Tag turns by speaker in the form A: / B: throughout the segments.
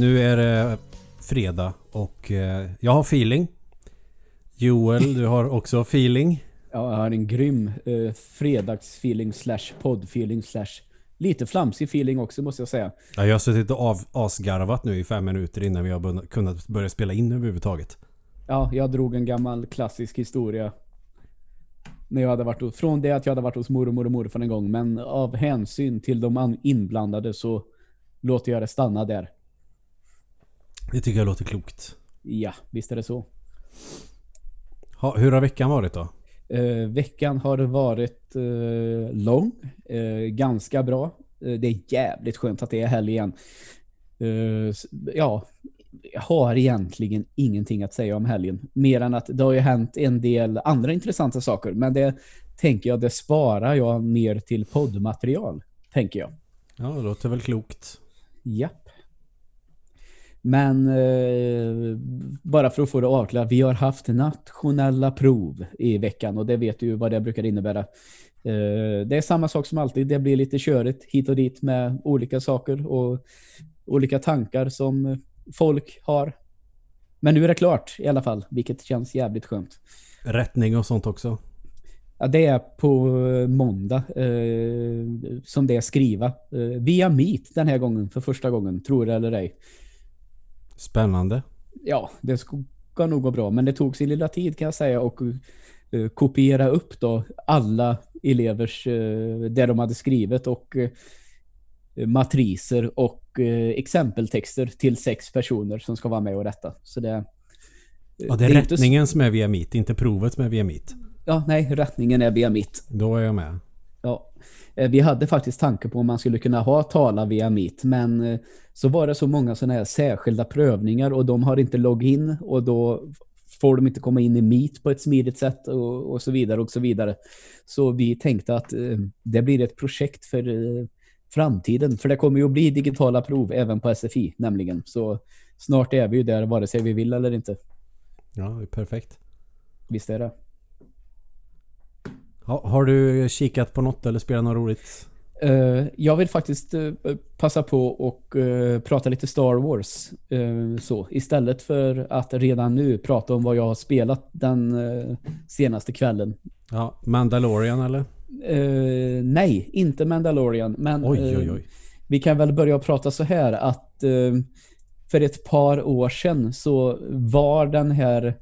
A: Nu är det fredag och eh, jag har feeling. Joel, du har också feeling.
B: Ja, jag har en grym eh, fredagsfeeling slash poddfeeling slash lite flamsig feeling också måste jag säga.
A: Ja, jag har suttit och av, asgarvat nu i fem minuter innan vi har kunnat börja spela in överhuvudtaget.
B: Ja, jag drog en gammal klassisk historia. När jag hade varit från det att jag hade varit hos mormor och morfar en gång. Men av hänsyn till de an- inblandade så låter jag det stanna där.
A: Det tycker jag låter klokt.
B: Ja, visst är det så.
A: Ha, hur har veckan varit då?
B: Eh, veckan har varit eh, lång. Eh, ganska bra. Eh, det är jävligt skönt att det är helg igen. Eh, ja, jag har egentligen ingenting att säga om helgen. Mer än att det har ju hänt en del andra intressanta saker. Men det tänker jag, det sparar jag mer till poddmaterial. Tänker jag.
A: Ja, det låter väl klokt.
B: Japp. Men eh, bara för att få det avklarat, vi har haft nationella prov i veckan och det vet du ju vad det brukar innebära. Eh, det är samma sak som alltid, det blir lite körigt hit och dit med olika saker och olika tankar som folk har. Men nu är det klart i alla fall, vilket känns jävligt skönt.
A: Rättning och sånt också.
B: Ja, det är på måndag eh, som det är skriva. Eh, via Meet den här gången, för första gången, tror det eller ej.
A: Spännande.
B: ja, det ska nog gå bra. Men det tog sin lilla tid kan jag säga och eh, kopiera upp då alla elevers, uh, det de hade skrivit och eh, matriser och exempeltexter till sex personer som ska vara med och rätta. Så det,
A: Ja, det är
B: inte s-
A: rättningen som är via Meet, inte provet som är via Meet.
B: Ja, nej, rättningen är via mitt.
A: Då är jag med.
B: Ja, eh, vi hade faktiskt tanke på om man skulle kunna ha tala via Meet, men eh, så var det så många sådana här särskilda prövningar och de har inte login och då får de inte komma in i Meet på ett smidigt sätt och, och så vidare och så vidare. Så vi tänkte att eh, det blir ett projekt för eh, framtiden, för det kommer ju att bli digitala prov även på SFI nämligen. Så snart är vi ju där vare sig vi vill eller inte.
A: Ja, det är perfekt.
B: Visst är det?
A: Ha, har du kikat på något eller spelat något roligt?
B: Eh, jag vill faktiskt eh, passa på och eh, prata lite Star Wars så istället för att redan nu prata om vad jag har spelat den senaste kvällen.
A: Ja, Mandalorian eller?
B: Nej, inte Mandalorian, men
A: Oj, oj, oj.
B: vi kan väl börja prata så här att för ett par år sedan så var den här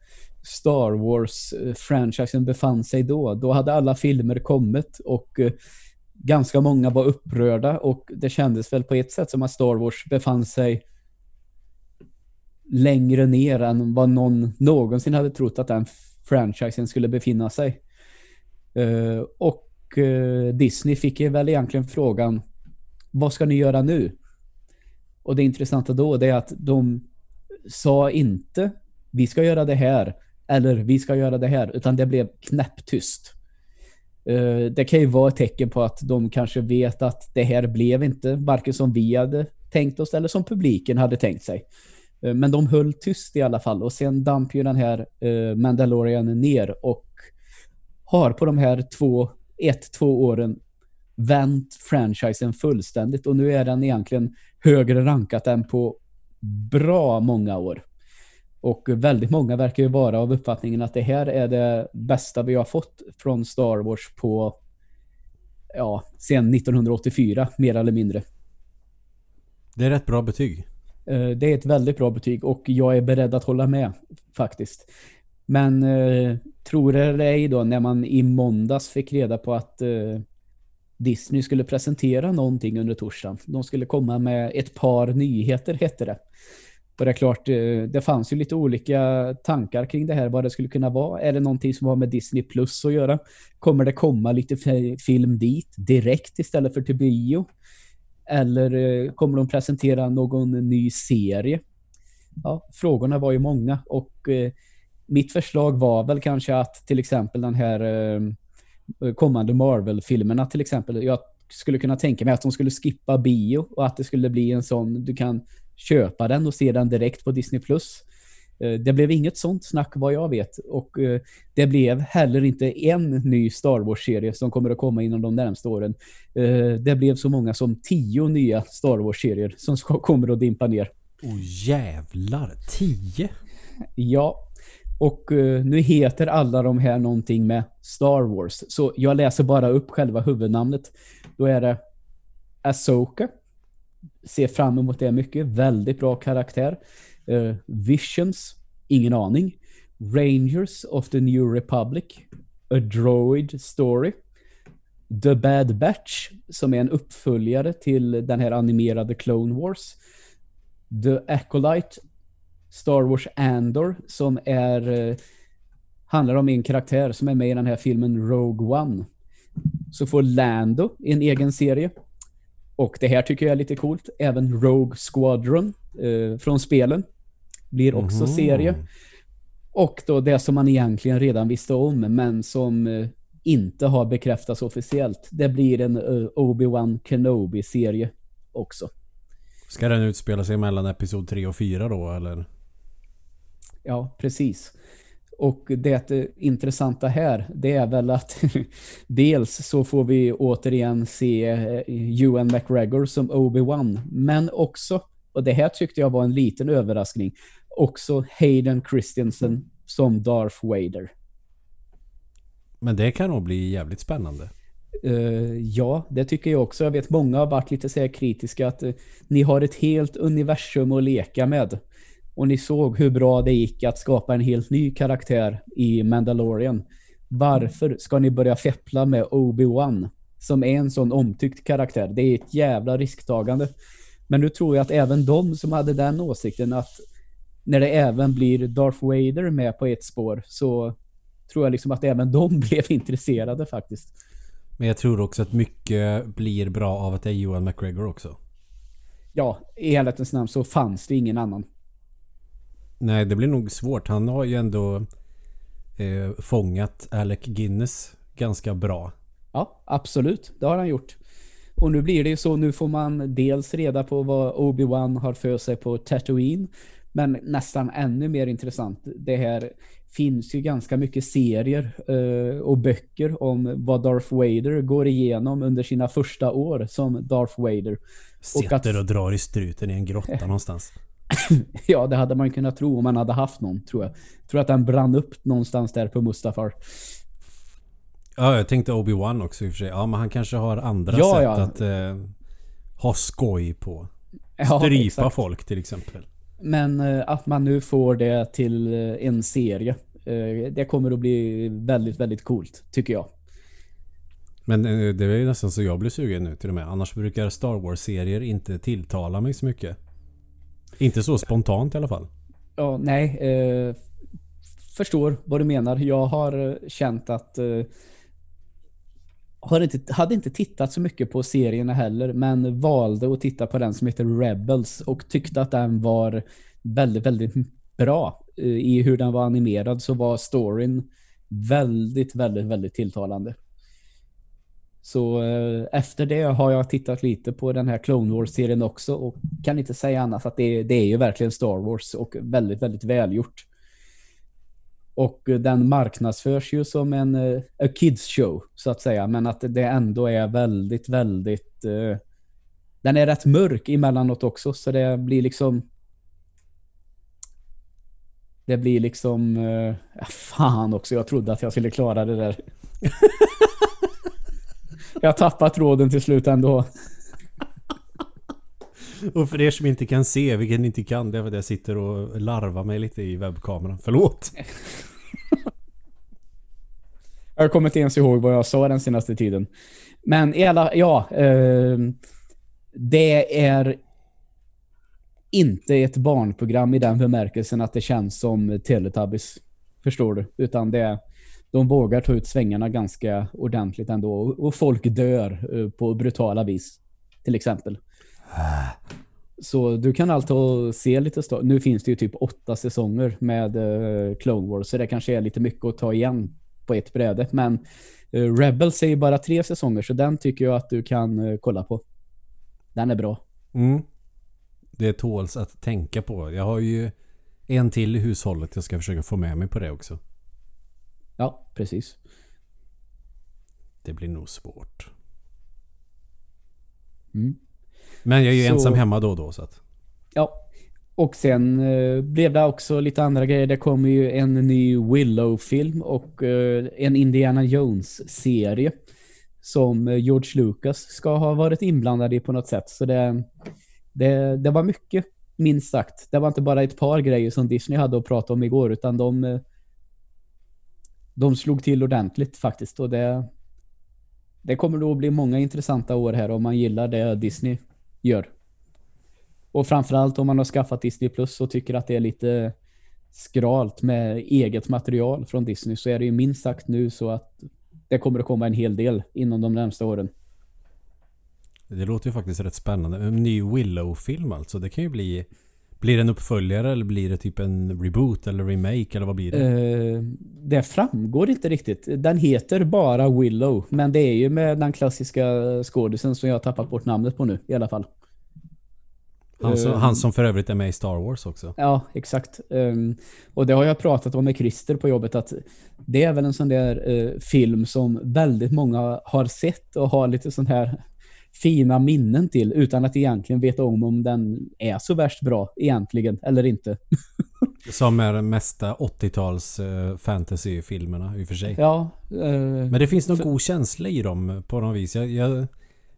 B: Star Wars-franchisen befann sig då. Då hade alla filmer kommit och eh, ganska många var upprörda och det kändes väl på ett sätt som att Star Wars befann sig längre ner än vad någon någonsin hade trott att den franchisen skulle befinna sig. Eh, och eh, Disney fick ju väl egentligen frågan vad ska ni göra nu? Och det intressanta då det är att de sa inte vi ska göra det här eller vi ska göra det här utan det blev knäpptyst. Eh, det kan ju vara ett tecken på att de kanske vet att det här blev inte varken som vi hade tänkt oss eller som publiken hade tänkt sig. Eh, men de höll tyst i alla fall och sen damp ju den här eh, Mandalorian ner och har på de här två, ett, två åren vänt franchisen fullständigt och nu är den egentligen högre rankat än på bra många år. Och väldigt många verkar ju vara av uppfattningen att det här är det bästa vi har fått från Star Wars på ja, sen 1984 mer eller mindre.
A: Det är rätt bra betyg.
B: Eh, Det är ett väldigt bra betyg och jag är beredd att hålla med faktiskt. Men eh, tror det eller ej då när man i måndags fick reda på att eh, Disney skulle presentera någonting under torsdagen. De skulle komma med ett par nyheter hette det. Och det är klart, eh, det fanns ju lite olika tankar kring det här, vad det skulle kunna vara. Är det någonting som har med Disney Plus att göra? Kommer det komma lite film dit direkt istället för till bio? Eller eh, kommer de presentera någon ny serie? Ja, frågorna var ju många och eh, mitt förslag var väl kanske att till exempel den här eh, kommande Marvel-filmerna till exempel. Jag skulle kunna tänka mig att de skulle skippa bio och att det skulle bli en sån, du kan köpa den och se den direkt på Disney+. Eh, Det blev inget sånt snack vad jag vet och eh, det blev heller inte en ny Star Wars-serie som kommer att komma inom de närmsta åren. Eh, Det blev så många som tio nya Star Wars-serier som ska, kommer att dimpa ner.
A: Oh jävlar, 10?
B: Ja, och nu heter alla de här någonting med Star Wars. Så jag läser bara upp själva huvudnamnet. Då är det Asoka. Ser fram emot det mycket. Väldigt bra karaktär. Uh, Visions. Ingen aning. Rangers of the New Republic. A Droid Story. The Bad Batch, som är en uppföljare till den här animerade Clone Wars. The Acolyte, Star Wars Andor, som är uh, handlar om en karaktär som är med i den här filmen Rogue One. Så får Lando en egen serie. Och det här tycker jag är lite coolt. Även Rogue Squadron eh, från spelen blir också
A: Mhm.
B: serie. Och då det som man egentligen redan visste om, men som eh, inte har bekräftats officiellt. Det blir en eh, Obi-Wan Kenobi-serie också.
A: Ska den utspela sig mellan episod 3 och 4 då eller?
B: Ja, precis. Och det intressanta här, det är väl att dels så får vi återigen se eh, Ewan McGregor som Obi-Wan, men också, och det här tyckte jag var en liten överraskning, också Hayden Christensen som Darth Vader.
A: Men det kan nog bli jävligt spännande.
B: Eh, ja, det tycker jag också. Jag vet många har varit lite så kritiska att eh, ni har ett helt universum att leka med. Och ni såg hur bra det gick att skapa en helt ny karaktär i Mandalorian. Varför ska ni börja feppla med Obi-Wan som är en sån omtyckt karaktär? Det är ett jävla risktagande. Men nu tror jag att även de som hade den åsikten att när det även blir Darth Vader med på ett spår så tror jag liksom att även de blev intresserade faktiskt.
A: Men jag tror också att mycket blir bra av att det är Johan McGregor också.
B: ja, i ärlighetens namn så fanns det ingen annan.
A: Nej, det blir nog svårt. Han har ju ändå eh, fångat Alec Guinness ganska bra.
B: Ja, absolut. Det har han gjort. Och nu blir det ju så, nu får man dels reda på vad Obi-Wan har för sig på Tatooine. Men nästan ännu mer intressant, det här finns ju ganska mycket serier eh, och böcker om vad Darth Vader går igenom under sina första år som Darth Vader. Och att-
A: Sitter och drar i struten i en grotta någonstans.
B: Ja, det hade man kunnat tro om man hade haft någon, tror jag. tror att den brann upp någonstans där på Mustafar.
A: Ja, jag tänkte Obi-Wan också i och för sig. Ja, men han kanske har andra
B: Ja,
A: sätt
B: ja.
A: att eh, ha skoj på.
B: Ja,
A: Strypa
B: exakt.
A: folk till exempel.
B: Men eh, att man nu får det till eh, en serie, eh, det kommer att bli väldigt, väldigt coolt, tycker jag.
A: Men eh, det är ju nästan så jag blir sugen nu till och med. Annars brukar Star Wars-serier inte tilltala mig så mycket. Inte så spontant i alla fall.
B: Ja, nej. Eh, förstår vad du menar. Jag har eh, känt att eh, har inte, hade inte tittat så mycket på serierna heller, men valde att titta på den som heter Rebels och tyckte att den var väldigt, väldigt bra. Eh, I hur den var animerad så var storyn väldigt, väldigt, väldigt tilltalande. Så eh, efter det har jag tittat lite på den här Clone Wars-serien också och kan inte säga annat att det, det är ju verkligen Star Wars och väldigt, väldigt välgjort. Och eh, den marknadsförs ju som en eh, a kids show så att säga, men att det ändå är väldigt, väldigt Uh, den är rätt mörk emellanåt också, så det blir liksom det blir liksom Uh, fan också, jag trodde att jag skulle klara det där. jag tappade tråden till slut ändå.
A: Och för er som inte kan se, vilket ni inte kan, det är för att jag sitter och larvar mig lite i webbkameran. Förlåt!
B: Jag kommer inte ens ihåg vad jag sa den senaste tiden. Men i alla, ja. Eh, det är inte ett barnprogram i den bemärkelsen att det känns som Teletubbies. Förstår du? Utan det är, de vågar ta ut svängarna ganska ordentligt ändå. Och, folk dör eh, på brutala vis. Till exempel. Så du kan alltså se lite stå- Nu finns det ju typ åtta säsonger med eh, Clone Wars, så det kanske är lite mycket att ta igen på ett bräde. Men eh, Rebels är ju bara tre säsonger, så den tycker jag att du kan kolla på. Den är bra.
A: Mm. Det tåls att tänka på. Jag har ju en till i hushållet. Jag ska försöka få med mig på det också.
B: Ja, precis.
A: Det blir nog svårt.
B: Mm.
A: Men jag är ju
B: Så-
A: ensam hemma då och då så att...
B: Ja. Och sen eh, blev det också lite andra grejer. Det kommer ju en ny Willow-film och eh, en Indiana Jones-serie som eh, George Lucas ska ha varit inblandad i på något sätt. Så det, det, det var mycket, minst sagt. Det var inte bara ett par grejer som Disney hade att prata om igår, utan de, eh, de slog till ordentligt faktiskt. Och det, det kommer då att bli många intressanta år här om man gillar det Disney gör. Och framförallt om man har skaffat Disney Plus och tycker att det är lite skralt med eget material från Disney så är det ju minst sagt nu så att det kommer att komma en hel del inom de närmsta åren.
A: Det låter ju faktiskt rätt spännande. En ny Willow-film alltså. Det kan ju bli... Blir det en uppföljare eller blir det typ en reboot eller remake eller vad blir det?
B: Eh, det framgår inte riktigt. Den heter bara Willow men det är ju med den klassiska skådisen som jag har tappat bort namnet på nu i alla fall.
A: Han som,
B: Eh,
A: han som för övrigt är med i Star Wars också.
B: Ja, exakt. Um, och det har jag pratat om med Christer på jobbet att det är väl en sån där eh, film som väldigt många har sett och har lite sån här fina minnen till utan att egentligen veta om om den är så värst bra egentligen eller inte.
A: Som är den mesta 80-tals eh, fantasyfilmerna i och för sig.
B: Ja, eh,
A: Men det finns någon god känsla i dem på något vis. Jag, jag,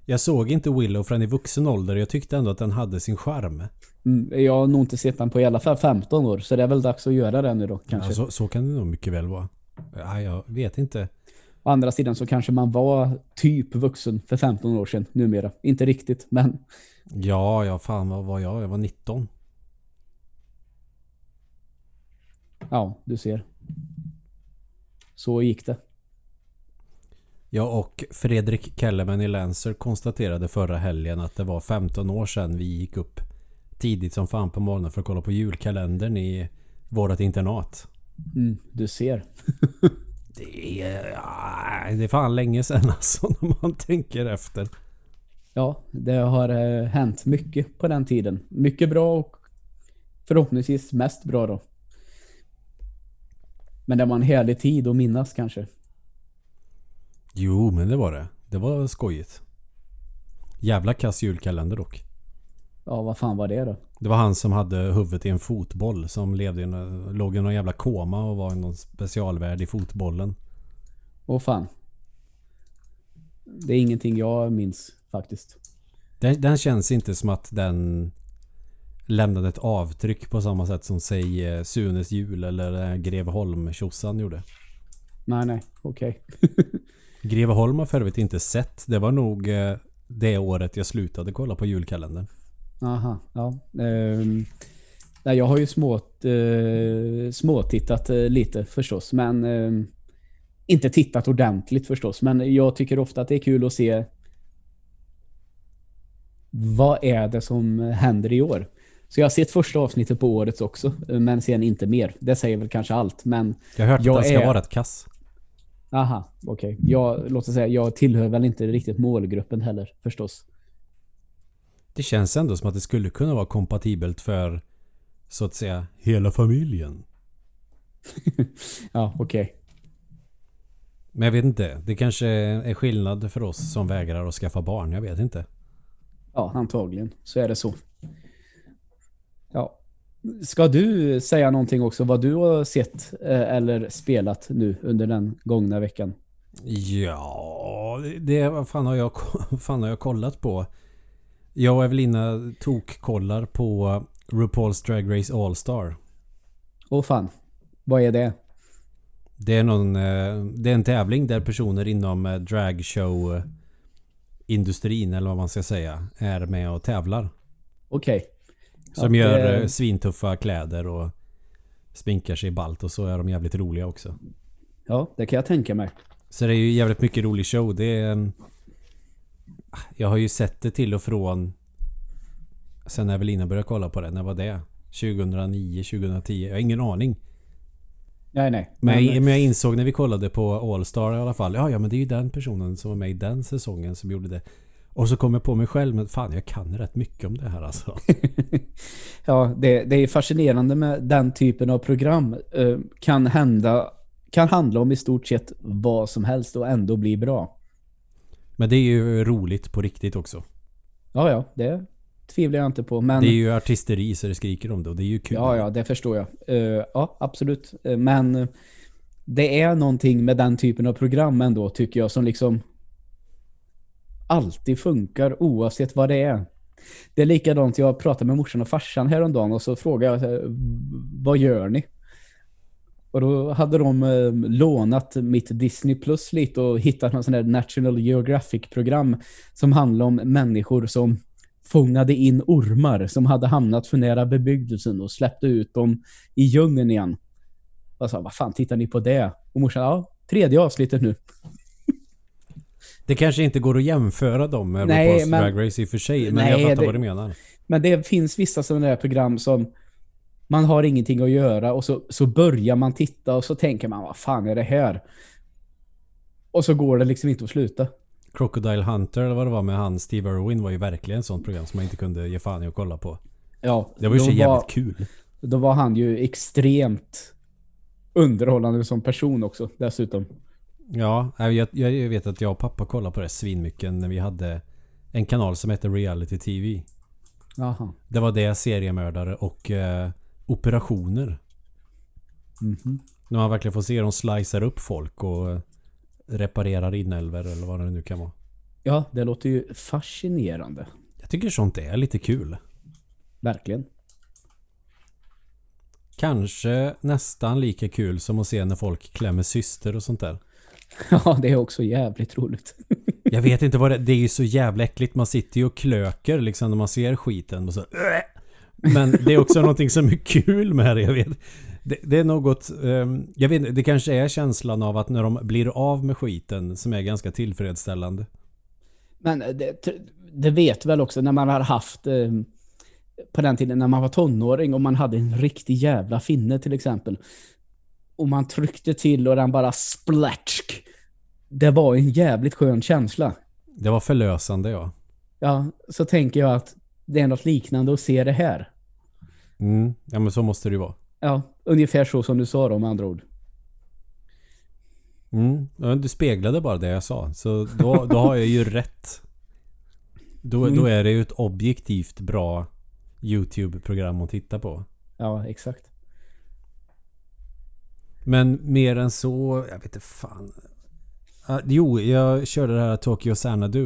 A: jag såg inte Willow förrän i vuxen ålder. Jag tyckte ändå att den hade sin charm.
B: mm, jag har nog inte sett den på i alla fall 15 år så det är väl dags att göra det nu då kanske.
A: Ja, så, så kan det nog mycket väl vara. Ja, jag vet inte.
B: Å andra sidan så kanske man var typ vuxen för 15 år sedan numera. Inte riktigt, men
A: Ja, ja fan vad var jag? Jag var 19.
B: ja, du ser. Så gick det.
A: Jag och Fredrik Kellerman i Lancer konstaterade förra helgen att det var 15 år sedan vi gick upp tidigt som fan på morgonen för att kolla på julkalendern i vårat internat.
B: Mm, du ser.
A: Det är, ja, det är fan länge sedan alltså när man tänker efter.
B: Ja, det har eh, hänt mycket på den tiden. Mycket bra och förhoppningsvis mest bra då. Men det var en härlig tid att minnas kanske.
A: Jo, men det var det. Det var skojigt. Jävla kass julkalender dock.
B: Ja, vad fan var det då?
A: Det var han som hade huvudet i en fotboll som levde i en, låg i någon jävla koma och var i någon specialvärld i fotbollen.
B: Åh fan. Det är ingenting jag minns faktiskt.
A: Den, den känns inte som att den lämnade ett avtryck på samma sätt som säg eh, Sunes jul eller eh, Greveholm tjosan gjorde.
B: Nej, nej, okej.
A: Greveholm har för övrigt inte sett. Det var nog eh, det året jag slutade kolla på julkalendern.
B: Aha, ja. Ehm, nej, jag har ju småt, eh, småtittat eh, lite förstås, men ehm, inte tittat ordentligt förstås. Men jag tycker ofta att det är kul att se vad är det som händer i år. Så jag har sett första avsnittet på årets också, men sen inte mer. Det säger väl kanske allt, men
A: Jag har hört
B: Jag
A: att den ska
B: är-
A: vara rätt kass.
B: aha, okej. Jag, låt oss säga, jag tillhör väl inte riktigt målgruppen heller, förstås.
A: Det känns ändå som att det skulle kunna vara kompatibelt för så att säga hela familjen.
B: Ja, okej.
A: Men jag vet inte. Det kanske är skillnad för oss som vägrar att skaffa barn. Jag vet inte.
B: Ja, antagligen. Så är det så. Ja. Ska du säga någonting också vad du har sett eh, eller spelat nu under den gångna veckan?
A: Ja, det vad fan har jag, fan har jag kollat på? Jag och Evelina tok-kollar på RuPaul's Drag Race All-Star.
B: Åh fan. Vad är det?
A: Det är, någon, eh, det är en tävling där personer inom eh, dragshow industrin eller vad man ska säga är med och tävlar.
B: Okej.
A: Som
B: Ja,
A: gör
B: det-
A: eh, svintuffa kläder och sminkar sig ballt och så är de jävligt roliga också.
B: Ja, det kan jag tänka mig.
A: Så det är ju jävligt mycket rolig show. Det är... mm, Jag har ju sett det till och från sen Evelina började kolla på det. När var det? 2009, 2010? Jag har ingen aning.
B: Nej, nej.
A: Men, men jag insåg när vi kollade på All-Star i alla fall. Ja, ja men det är ju den personen som var med i den säsongen som gjorde det. Och så kom jag på mig själv, men fan jag kan rätt mycket om det här alltså.
B: ja, det, det är fascinerande med den typen av program. Eh, kan hända kan handla om i stort sett vad som helst och ändå bli bra.
A: Men det är ju roligt på riktigt också.
B: Ja, ja, det tvivlar jag inte på. Men...
A: Det är ju artisteri så det skriker om det och det är ju kul.
B: Ja, ja, det förstår jag. Uh, ja, absolut. Uh, men det är någonting med den typen av program ändå, tycker jag, som liksom alltid funkar oavsett vad det är. Det är likadant, jag pratade med morsan och farsan häromdagen och så frågade jag, vad gör ni? Och då hade de eh, lånat mitt Disney Plus lite och hittat någon sån där National Geographic-program som handlar om människor som fångade in ormar som hade hamnat för nära bebyggelsen och släppte ut dem i djungeln igen. Och sa, vad fan tittar ni på det? Och morsan, ja, tredje avsnittet nu.
A: Det kanske inte går att jämföra dem med RuPaul's Drag Race i och för sig, men nej, jag fattar det, vad du menar.
B: Men det finns vissa sådana där program som man har ingenting att göra och så, så börjar man titta och så tänker man, vad fan är det här? Och så går det liksom inte att sluta.
A: Crocodile Hunter eller vad det var med han Steve Irwin var ju verkligen ett sånt program som man inte kunde ge fan i att kolla på.
B: Ja.
A: Det var ju så jävligt var, kul.
B: Då var han ju extremt underhållande som person också dessutom.
A: Ja, jag, jag vet att jag och pappa kollade på det svinmycket när vi hade en kanal som hette Reality TV.
B: Aha.
A: Det var det, seriemördare och eh, operationer.
B: Mm -hmm.
A: När man verkligen får se dem slicear upp folk och eh, reparerar inälvor eller vad det nu kan vara.
B: Ja, det låter ju fascinerande.
A: Jag tycker sånt är lite kul.
B: Verkligen.
A: Kanske nästan lika kul som att se när folk klämmer syster och sånt där.
B: Ja, det är också jävligt roligt.
A: Jag vet inte vad det är. Det är ju så jävla äckligt. Man sitter ju och klöker liksom när man ser skiten. Och så, men det är också någonting som är kul med det. Jag vet. Det, det är något... Um, jag vet Det kanske är känslan av att när de blir av med skiten som är ganska tillfredsställande.
B: Men det, det vet väl också när man har haft... Um, på den tiden när man var tonåring och man hade en riktig jävla finne till exempel och man tryckte till och den bara splatsk. Det var en jävligt skön känsla.
A: Det var förlösande, ja.
B: Ja, så tänker jag att det är något liknande att se det här.
A: Mm, ja men så måste det ju vara.
B: Ja, ungefär så som du sa då med andra ord.
A: Mm, du speglade bara det jag sa. Så då, då har jag ju rätt. Då, mm. då är det ju ett objektivt bra YouTube-program att titta på.
B: Ja, exakt.
A: Men mer än så, jag vet inte fan. Uh, jo, jag körde det här Tokyo Xanadu.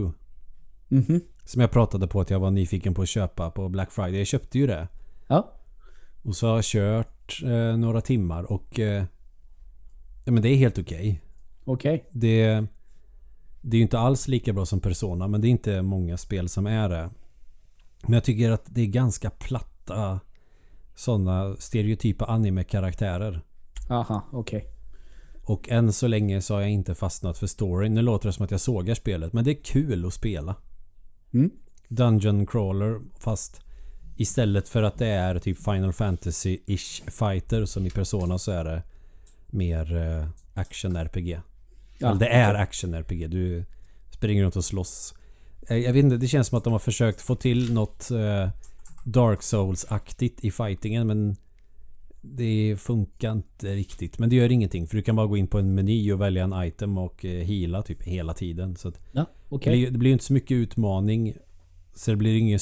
B: Mm -hmm.
A: Som jag pratade på att jag var nyfiken på att köpa på Black Friday. Jag köpte ju det.
B: Ja.
A: Och så har jag kört eh, några timmar och eh, ja, men det är helt okej. Okay.
B: Okej. Okay.
A: Det, det är ju inte alls lika bra som Persona men det är inte många spel som är det. Men jag tycker att det är ganska platta sådana stereotypa anime-karaktärer.
B: Aha, okej. Okay.
A: Och än så länge så har jag inte fastnat för storyn. Nu låter det som att jag sågar spelet. Men det är kul att spela.
B: Mm.
A: Dungeon crawler fast istället för att det är typ Final Fantasy-ish fighter som i Persona så är det mer eh, action-RPG. Ja. Eller det är action-RPG. Du springer runt och slåss. Jag, jag vet inte, det känns som att de har försökt få till något eh, Dark Souls-aktigt i fightingen men det funkar inte riktigt. Men det gör ingenting. För du kan bara gå in på en meny och välja en item och eh, hila typ hela tiden. Så
B: ja, okay.
A: det, blir, inte så mycket utmaning. Så det blir ingen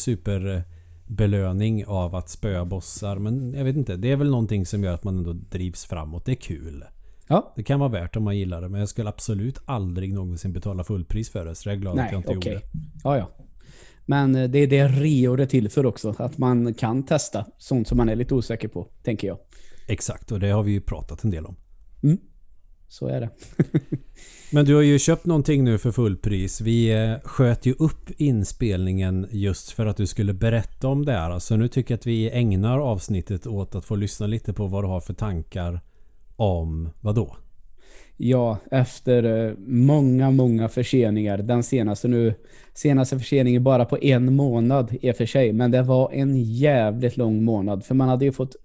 A: superbelöning av att spöa bossar. Men jag vet inte. Det är väl någonting som gör att man ändå drivs framåt. Det är kul.
B: Ja.
A: Det kan vara värt om man gillar det. Men jag skulle absolut aldrig någonsin betala fullpris för det. Så jag är glad
B: Nej,
A: att jag inte okay. gjorde.
B: Ja, ja. Men eh, det är det Rio är till för också. Att man kan testa sånt som man är lite osäker på, tänker jag.
A: Exakt, och det har vi ju pratat en del om.
B: Mm. Så är det.
A: Men du har ju köpt någonting nu för fullpris. Vi eh, sköt ju upp inspelningen just för att du skulle berätta om det här. Så nu tycker jag att vi ägnar avsnittet åt att få lyssna lite på vad du har för tankar om vad då?
B: Ja, efter eh, många, många förseningar. Den senaste nu, senaste förseningen bara på en månad i och för sig. Men det var en jävligt lång månad. För man hade ju fått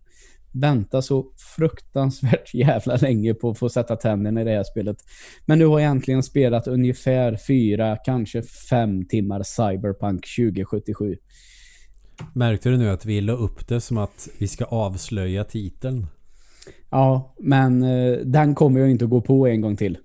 B: vänta så fruktansvärt jävla länge på att få sätta tänderna i det här spelet. Men nu har jag äntligen spelat ungefär fyra, kanske fem timmar Cyberpunk 2077.
A: Märkte du nu att vi la upp det som att vi ska avslöja titeln?
B: Ja, men eh, den kommer jag inte att gå på en gång till.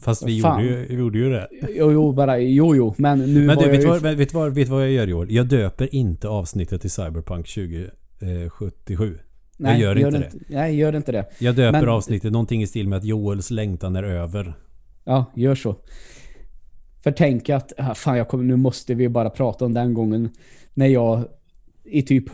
A: Fast vi
B: Fan.
A: gjorde ju, gjorde ju det.
B: Jo, jo, bara, jo, jo. Men nu
A: Men du, vet
B: ju-
A: vad, vet, vad, vet vad jag gör Joel? Jag döper inte avsnittet till Cyberpunk 2077.
B: Nej,
A: gör inte det.
B: Nej, gör inte det.
A: Jag döper
B: Men-
A: avsnittet någonting i stil med att Joels längtan är över.
B: Ja, gör så. För tänk att, ah, fan jag kommer, nu måste vi bara prata om den gången när jag i typ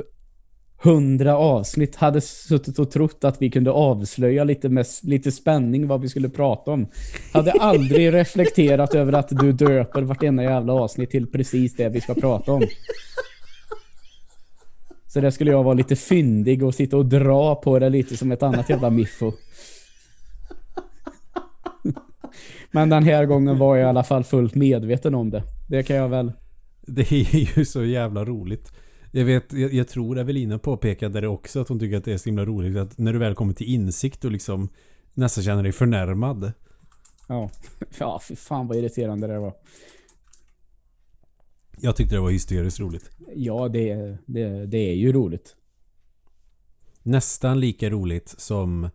B: hundra avsnitt hade suttit och trott att vi kunde avslöja lite, med, lite spänning vad vi skulle prata om. Hade aldrig reflekterat över att du döper vartenda jävla avsnitt till precis det vi ska prata om. Så där skulle jag vara lite fyndig och sitta och dra på det lite som ett annat jävla miffo. Men den här gången var jag i alla fall fullt medveten om det. Det kan jag väl...
A: Det är ju så jävla roligt. Jag vet, jag, jag tror Evelina påpekade det också att hon tycker att det är så himla roligt att när du väl kommer till insikt och liksom nästan känner dig förnärmad.
B: Ja, ja fy fan vad irriterande det var.
A: Jag tyckte det var hysteriskt roligt.
B: Ja, det, det, det är ju roligt.
A: Nästan lika roligt som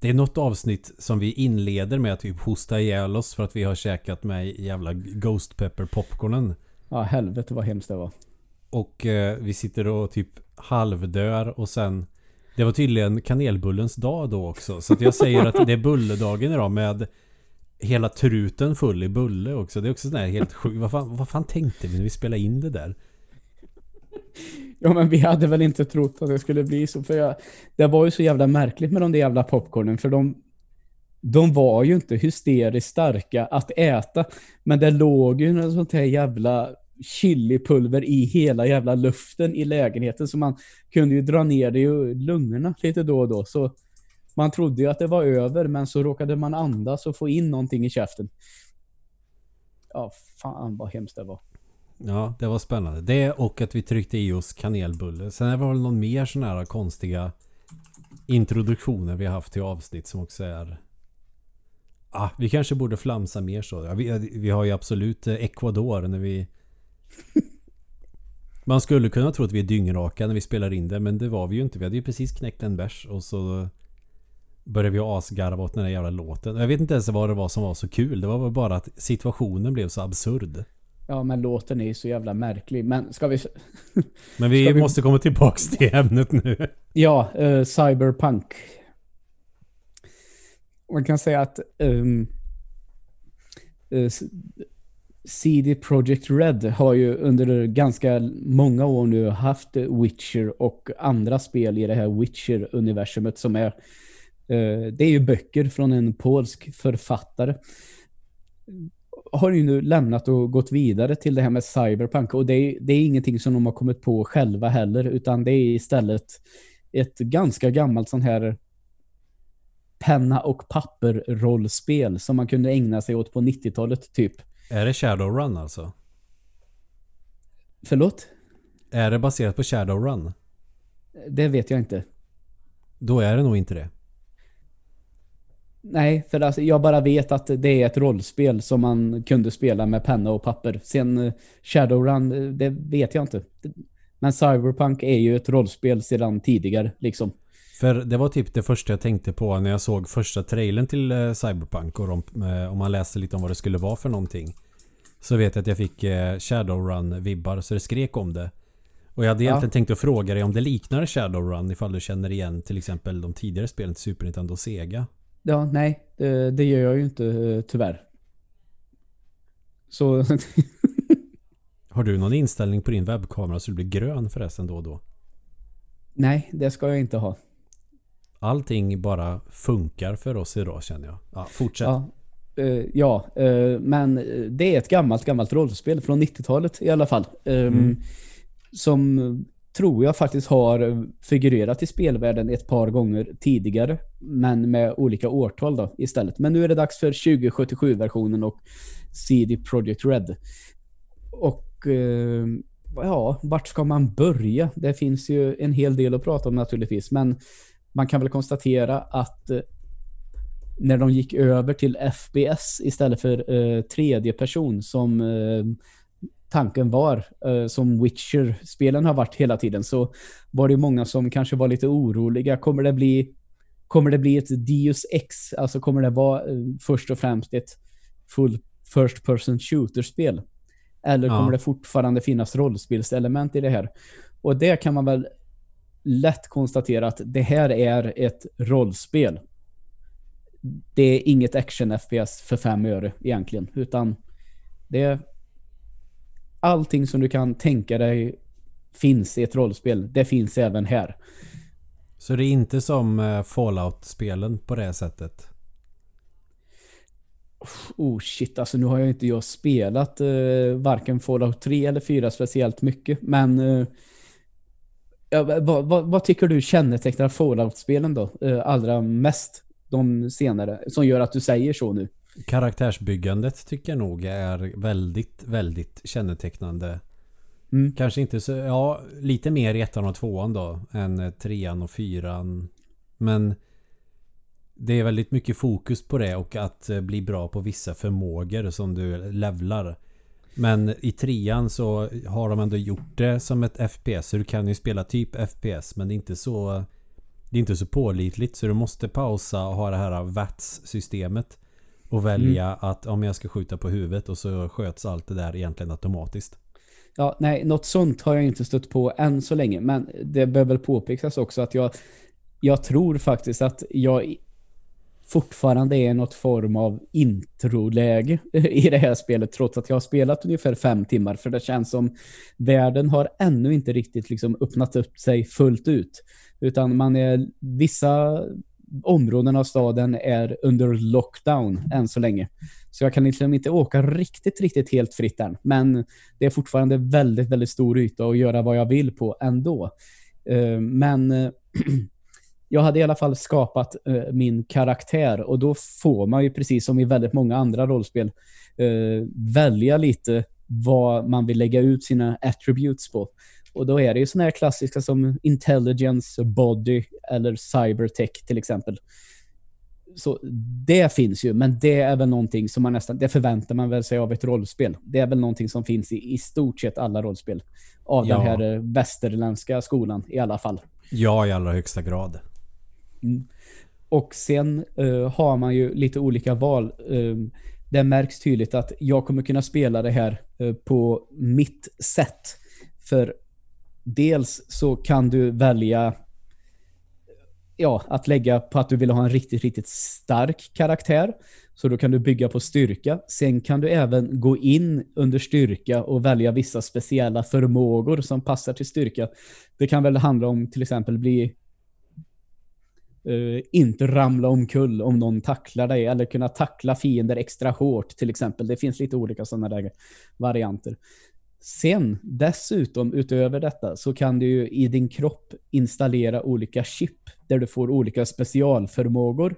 A: det är något avsnitt som vi inleder med att typ hosta ihjäl oss för att vi har käkat med jävla Ghost Pepper popcornen.
B: Ja, helvete vad hemskt det var.
A: Och eh, vi sitter och typ halvdör och sen Det var tydligen kanelbullens dag då också. Så jag säger att det är bulledagen idag med Hela truten full i bulle också. Det är också sådär helt sjukt. Vad fan, vad fan tänkte vi när vi spelade in det där?
B: Ja, men vi hade väl inte trott att det skulle bli så. För jag, det var ju så jävla märkligt med de där jävla popcornen. För de, de var ju inte hysteriskt starka att äta. Men det låg ju något sånt här jävla chilipulver i hela jävla luften i lägenheten. Så man kunde ju dra ner det i lungorna lite då och då. Så man trodde ju att det var över, men så råkade man andas och få in någonting i käften. Ja, fan vad hemskt det var.
A: Ja, det var spännande. Det och att vi tryckte i oss kanelbulle. Sen var det väl någon mer sån här konstiga introduktioner vi har haft till avsnitt som också är... Ah, vi kanske borde flamsa mer så. Ja, vi, vi har ju absolut eh, Ecuador när vi... Man skulle kunna tro att vi är dyngraka när vi spelar in det, men det var vi ju inte. Vi hade ju precis knäckt en bärs och så började vi asgarva åt den där jävla låten. Jag vet inte ens vad det var som var så kul. Det var väl bara att situationen blev så absurd.
B: Ja, men låten är ju så jävla märklig. Men ska vi...
A: Men vi,
B: vi-
A: måste komma tillbaks till ämnet nu.
B: Ja, eh, Cyberpunk. Man kan säga att ehm, eh, s- CD Projekt Red har ju under ganska många år nu haft Witcher och andra spel i det här Witcher-universumet som är eh, det är ju böcker från en polsk författare. Har ju nu lämnat och gått vidare till det här med Cyberpunk och det är, det är ingenting som de har kommit på själva heller utan det är istället ett ganska gammalt sån här penna och papper-rollspel som man kunde ägna sig åt på 90-talet typ.
A: Är det Shadowrun alltså?
B: Förlåt?
A: Är det baserat på Shadowrun?
B: Det vet jag inte.
A: Då är det nog inte det.
B: Nej, för alltså, jag bara vet att det är ett rollspel som man kunde spela med penna och papper. Sen eh, Shadowrun, eh, det vet jag inte. Men Cyberpunk är ju ett rollspel sedan tidigare, liksom.
A: För det var typ det första jag tänkte på när jag såg första trailern till eh, Cyberpunk och om man läste lite om vad det skulle vara för någonting. Så vet jag att jag fick Shadowrun-vibbar så det skrek om det. Och jag hade
B: Ja.
A: egentligen tänkt att fråga dig om det liknar Shadowrun ifall du känner igen till exempel de tidigare spelen till Super Nintendo och Sega.
B: Ja, nej, det, det gör jag ju inte eh, tyvärr. Så
A: Har du någon inställning på din webbkamera så du blir grön förresten då och då?
B: nej, det ska jag inte ha.
A: Allting bara funkar för oss idag känner jag. Ja, fortsätt.
B: Ja, eh, ja eh, men eh, det är ett gammalt, gammalt rollspel från 90-talet i alla fall. Ehm,
A: Mm.
B: Som eh, tror jag faktiskt har figurerat i spelvärlden ett par gånger tidigare. Men med olika årtal då istället. Men nu är det dags för 2077-versionen och CD Projekt Red. Och eh, ja, vart ska man börja? Det finns ju en hel del att prata om naturligtvis. Men man kan väl konstatera att eh, när de gick över till FBS istället för eh, tredje person som eh, tanken var, eh, som Witcher-spelen har varit hela tiden, så var det många som kanske var lite oroliga. Kommer det bli kommer det bli ett Deus Ex? Alltså kommer det vara eh, först och främst ett full first person shooter-spel? Eller
A: Ja.
B: kommer det fortfarande finnas rollspelselement i det här? Och det kan man väl lätt konstatera att det här är ett rollspel. Det är inget action-FPS för fem öre egentligen, utan det allting som du kan tänka dig finns i ett rollspel. Det finns även här.
A: Så det är inte som eh, Fallout-spelen på det sättet?
B: Oh shit, alltså nu har jag inte jag spelat eh, varken Fallout 3 eller 4 speciellt mycket, men eh, vad, vad, vad tycker du kännetecknar Fallout-spelen då? Eh, allra mest de senare, som gör att du säger så nu?
A: Karaktärsbyggandet tycker jag nog är väldigt, väldigt kännetecknande.
B: Mm.
A: Kanske inte så, ja, lite mer i ettan och tvåan då än trean och fyran. Men det är väldigt mycket fokus på det och att eh, bli bra på vissa förmågor som du levlar. Men i trean så har de ändå gjort det som ett FPS. Så du kan ju spela typ FPS men det är inte så Det är inte så pålitligt så du måste pausa och ha det här VATS-systemet. Och välja att om jag ska skjuta på huvudet och så sköts allt det där egentligen automatiskt.
B: Ja, nej, något sånt har jag inte stött på än så länge, men det bör väl påpekas också att jag, jag tror faktiskt att jag fortfarande är något form av introläge i det här spelet, trots att jag har spelat ungefär fem timmar, för det känns som världen har ännu inte riktigt liksom öppnat upp sig fullt ut, utan man är, vissa områden av staden är under lockdown än så länge. Så jag kan liksom inte åka riktigt, riktigt helt fritt än. Men det är fortfarande väldigt, väldigt stor yta att göra vad jag vill på ändå. Eh, men jag hade i alla fall skapat eh, min karaktär och då får man ju precis som i väldigt många andra rollspel eh, välja lite vad man vill lägga ut sina attributes på. Och då är det ju sådana här klassiska som intelligence, body eller cybertech till exempel. Så det finns ju, men det är väl någonting som man nästan, det förväntar man väl sig av ett rollspel. Det är väl någonting som finns i, i stort sett alla rollspel. Av
A: Ja.
B: den här eh, västerländska skolan i alla fall.
A: Ja, i allra högsta grad.
B: Och sen eh, har man ju lite olika val. Eh, det märks tydligt att jag kommer kunna spela det här eh, på mitt sätt. För dels så kan du välja ja, att lägga på att du vill ha en riktigt, riktigt stark karaktär. Så då kan du bygga på styrka. Sen kan du även gå in under styrka och välja vissa speciella förmågor som passar till styrka. Det kan väl handla om till exempel bli Uh, inte ramla omkull om någon tacklar dig eller kunna tackla fiender extra hårt till exempel. Det finns lite olika sådana där varianter. Sen dessutom utöver detta så kan du ju i din kropp installera olika chip där du får olika specialförmågor.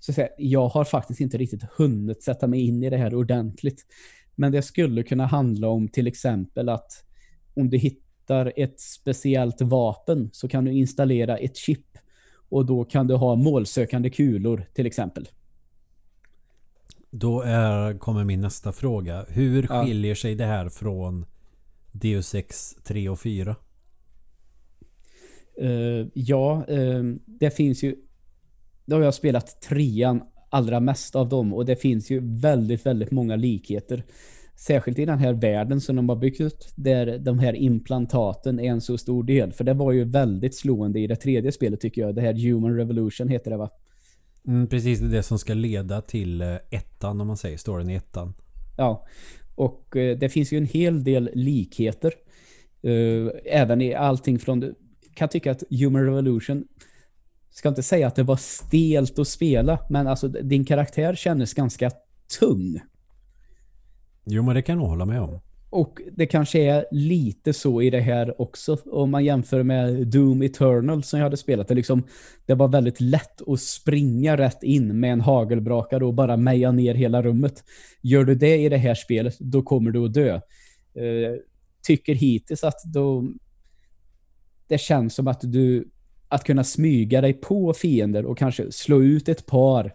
B: Så säga, jag har faktiskt inte riktigt hunnit sätta mig in i det här ordentligt. Men det skulle kunna handla om till exempel att om du hittar ett speciellt vapen så kan du installera ett chip och då kan du ha målsökande kulor till exempel.
A: Då är, kommer min nästa fråga. Hur
B: Ja.
A: skiljer sig det här från Deus Ex 3 och 4?
B: Eh, ja, eh, det finns ju... Då har jag spelat trean allra mest av dem och det finns ju väldigt, väldigt många likheter. Särskilt i den här världen som de har byggt ut där de här implantaten är en så stor del. För det var ju väldigt slående i det tredje spelet tycker jag. Det här Human Revolution heter det va?
A: Mm, precis, det är det som ska leda till eh, ettan om man säger, storyn i ettan.
B: Ja, och eh, det finns ju en hel del likheter. Eh, även i allting från... Jag kan tycka att Human Revolution ska inte säga att det var stelt att spela, men alltså din karaktär kändes ganska tung.
A: Jo, men det kan jag nog hålla med om.
B: Och det kanske är lite så i det här också. Om man jämför med Doom Eternal som jag hade spelat. Det, liksom, det var väldigt lätt att springa rätt in med en hagelbrakare och bara meja ner hela rummet. Gör du det i det här spelet, då kommer du att dö. Eh, tycker hittills att då, det känns som att du att kunna smyga dig på fiender och kanske slå ut ett par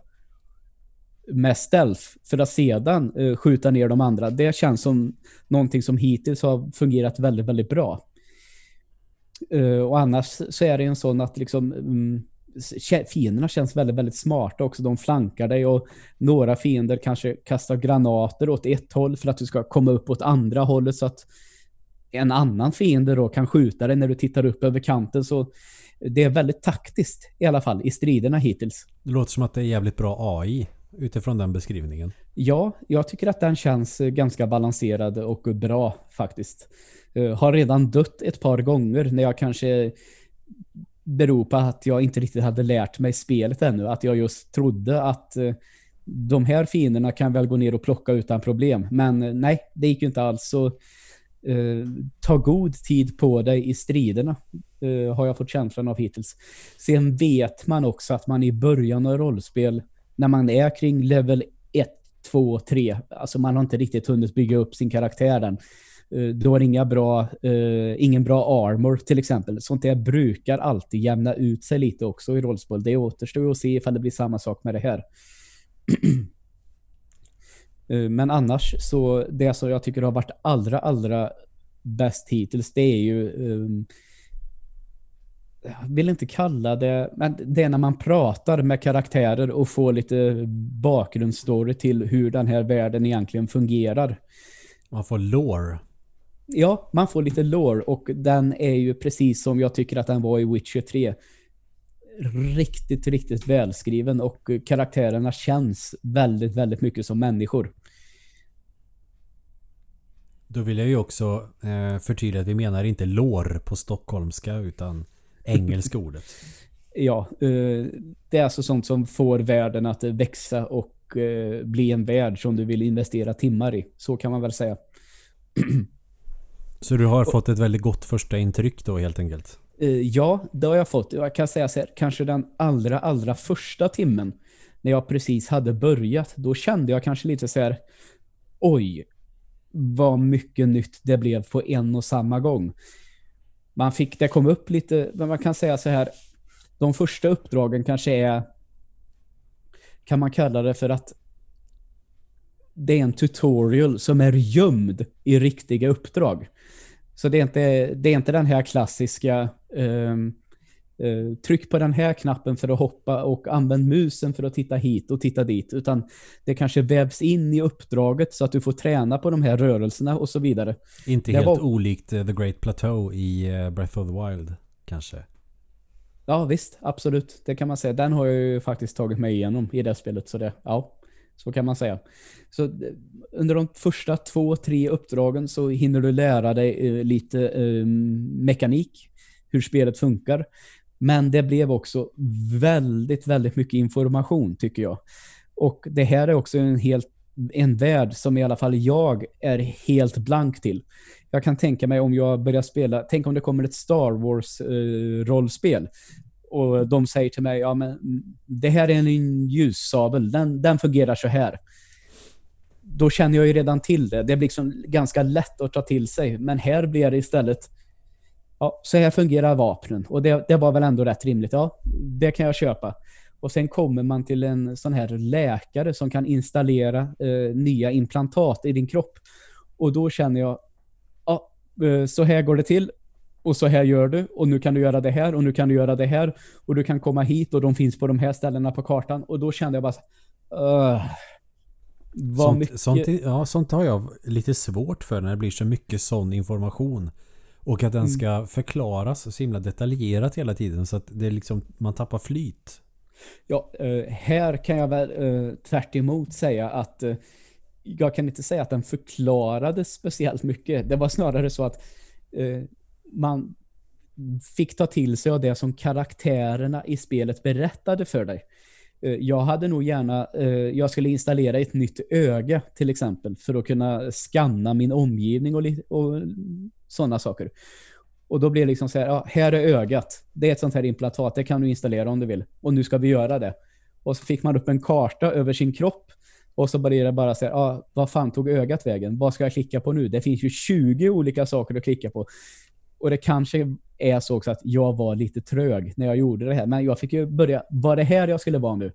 B: med stealth för att sedan eh, skjuta ner de andra. Det känns som någonting som hittills har fungerat väldigt, väldigt bra. Eh, och annars så är det en sån att liksom, mm, fienderna känns väldigt, väldigt smarta också. De flankar dig och några fiender kanske kastar granater åt ett håll för att du ska komma upp åt andra hållet så att en annan fiende då kan skjuta dig när du tittar upp över kanten. Så det är väldigt taktiskt i alla fall i striderna hittills.
A: Det låter som att det är jävligt bra AI utifrån den beskrivningen.
B: Ja, jag tycker att den känns eh, ganska balanserad och bra faktiskt. Eh, har redan dött ett par gånger när jag kanske beror på att jag inte riktigt hade lärt mig spelet ännu. Att jag just trodde att eh, de här fienderna kan väl gå ner och plocka utan problem. Men nej, det gick ju inte alls. Så ta god tid på dig i striderna har jag fått känslan av hittills. Sen vet man också att man i början av rollspel när man är kring level 1, 2, 3. Alltså man har inte riktigt hunnit bygga upp sin karaktär än. Då du har inga bra, uh, ingen bra armor till exempel. Sånt där brukar alltid jämna ut sig lite också i rollspel. Det återstår att se ifall det blir samma sak med det här. uh, men annars så det som jag tycker har varit allra, allra bäst hittills det är ju um, jag vill inte kalla det, men det är när man pratar med karaktärer och får lite bakgrundsstory till hur den här världen egentligen fungerar.
A: Man får lore.
B: Ja, man får lite lore och den är ju precis som jag tycker att den var i Witcher 3. Riktigt, riktigt välskriven och karaktärerna känns väldigt, väldigt mycket som människor.
A: Då vill jag ju också eh, förtydliga att vi menar inte lår på stockholmska utan engelska ordet.
B: Ja, eh, det är alltså sånt som får världen att växa och eh, bli en värld som du vill investera timmar i. Så kan man väl säga.
A: Så du har fått ett väldigt gott första intryck då helt enkelt?
B: Eh, ja, det har jag fått. Jag kan säga så här, kanske den allra, allra första timmen när jag precis hade börjat, då kände jag kanske lite så här oj, vad mycket nytt det blev på en och samma gång man fick, det kom upp lite, men man kan säga så här, de första uppdragen kanske är, kan man kalla det för att det är en tutorial som är gömd i riktiga uppdrag. Så det är inte, det är inte den här klassiska um, Uh, tryck på den här knappen för att hoppa och använd musen för att titta hit och titta dit. Utan det kanske vävs in i uppdraget så att du får träna på de här rörelserna och så vidare.
A: Inte det helt var... olikt uh, The Great Plateau i uh, Breath of the Wild kanske.
B: Ja visst, absolut. Det kan man säga. Den har jag ju faktiskt tagit mig igenom i det spelet. Så det, ja, så kan man säga. Så under de första två, tre uppdragen så hinner du lära dig lite mekanik hur spelet funkar. Men det blev också väldigt, väldigt mycket information tycker jag. Och det här är också en helt en värld som i alla fall jag är helt blank till. Jag kan tänka mig om jag börjar spela, tänk om det kommer ett Star Wars-rollspel eh, och de säger till mig, ja men det här är en ljussabel, den, den fungerar så här. Då känner jag ju redan till det. Det blir liksom ganska lätt att ta till sig. Men här blir det istället, ja, så här fungerar vapnen. Och det, det var väl ändå rätt rimligt. Ja, det kan jag köpa. Och sen kommer man till en sån här läkare som kan installera eh, nya implantat i din kropp. Och då känner jag, ja, eh, så här går det till. Och så här gör du. Och nu kan du göra det här. Och nu kan du göra det här. Och du kan komma hit och de finns på de här ställena på kartan. Och då kände jag bara, uh,
A: sånt, mycket... sånt, ja, sånt har jag lite svårt för när det blir så mycket sån information. Och att den mm. ska förklaras så himla detaljerat hela tiden så att det liksom, man tappar flyt.
B: Ja, eh, här kan jag väl eh, tvärt säga att eh, jag kan inte säga att den förklarade speciellt mycket. Det var snarare så att man fick ta till sig av det som karaktärerna i spelet berättade för dig. Jag hade nog gärna, jag skulle installera ett nytt öga till exempel för att kunna skanna min omgivning och, och sådana saker. Och då blir det liksom så här, ja, här är ögat. Det är ett sånt här implantat, det kan du installera om du vill. Och nu ska vi göra det. Och så fick man upp en karta över sin kropp. Och så började det bara säga, ja, vad fan tog ögat vägen? Vad ska jag klicka på nu? Det finns ju 20 olika saker att klicka på. Och det kanske är så också att jag var lite trög när jag gjorde det här. Men jag fick ju börja, var det här jag skulle vara nu?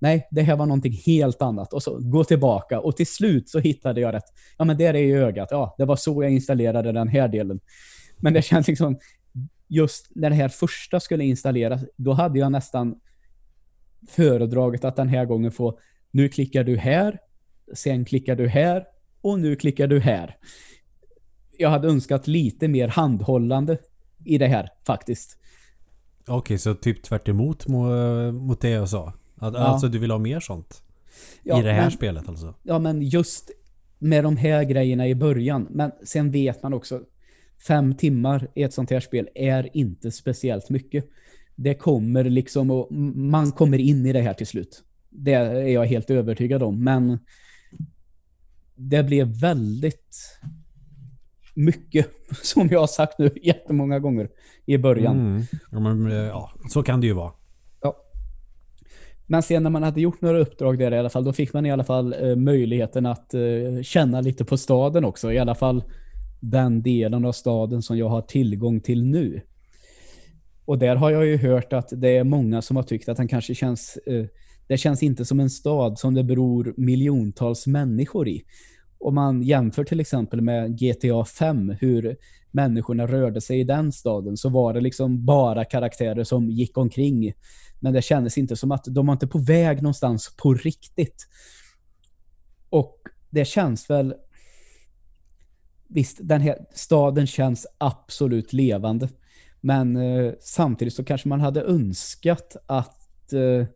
B: Nej, det här var någonting helt annat. Och så gå tillbaka. Och till slut så hittade jag rätt. Ja, men där är ju ögat. Ja, det var så jag installerade den här delen. Men det känns liksom... just när det här första skulle installeras, då hade jag nästan föredragit att den här gången få nu klickar du här, sen klickar du här och nu klickar du här. Jag hade önskat lite mer handhållande i det här faktiskt.
A: Okej, okay, så typ tvärt emot mot det jag sa? Att, ja. Alltså du vill ha mer sånt? Ja, I det här men, spelet alltså?
B: Ja, men just med de här grejerna i början. Men sen vet man också, fem timmar i ett sånt här spel är inte speciellt mycket. Det kommer liksom och man kommer in i det här till slut. Det är jag helt övertygad om. Men det blev väldigt mycket, som jag har sagt nu jättemånga gånger i början. Mm.
A: Ja, men, ja, så kan det ju vara.
B: Men sen när man hade gjort några uppdrag där i alla fall, då fick man i alla fall eh, möjligheten att eh, känna lite på staden också. I alla fall den delen av staden som jag har tillgång till nu. Och där har jag ju hört att det är många som har tyckt att den kanske känns eh, det känns inte som en stad som det beror miljontals människor i. Om man jämför till exempel med GTA 5, hur människorna rörde sig i den staden, så var det liksom bara karaktärer som gick omkring. Men det kändes inte som att de var inte på väg någonstans på riktigt. Och det känns väl... Visst, den här staden känns absolut levande. Men eh, samtidigt så kanske man hade önskat att eh,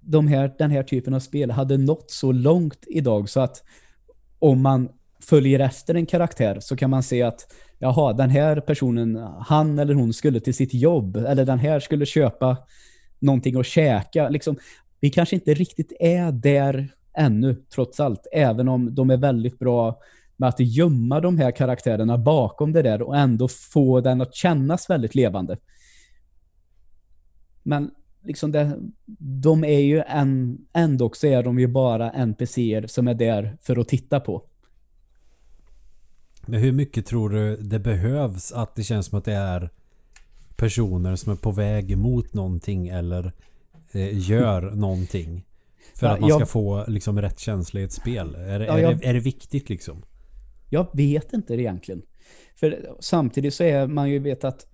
B: de här, den här typen av spel hade nått så långt idag så att om man följer efter en karaktär så kan man se att jaha, den här personen, han eller hon skulle till sitt jobb eller den här skulle köpa någonting att käka. Liksom, vi kanske inte riktigt är där ännu, trots allt. Även om de är väldigt bra med att gömma de här karaktärerna bakom det där och ändå få den att kännas väldigt levande. Men liksom det, de är ju en, ändå så är de ju bara NPCer som är där för att titta på.
A: Men hur mycket tror du det behövs att det känns som att det är personer som är på väg mot någonting eller eh, gör någonting? För ja, att man ska jag, få liksom rätt känsla i ett spel. Är, ja, är, jag, det, är det viktigt liksom?
B: Jag vet inte det egentligen. För samtidigt så är man ju vet att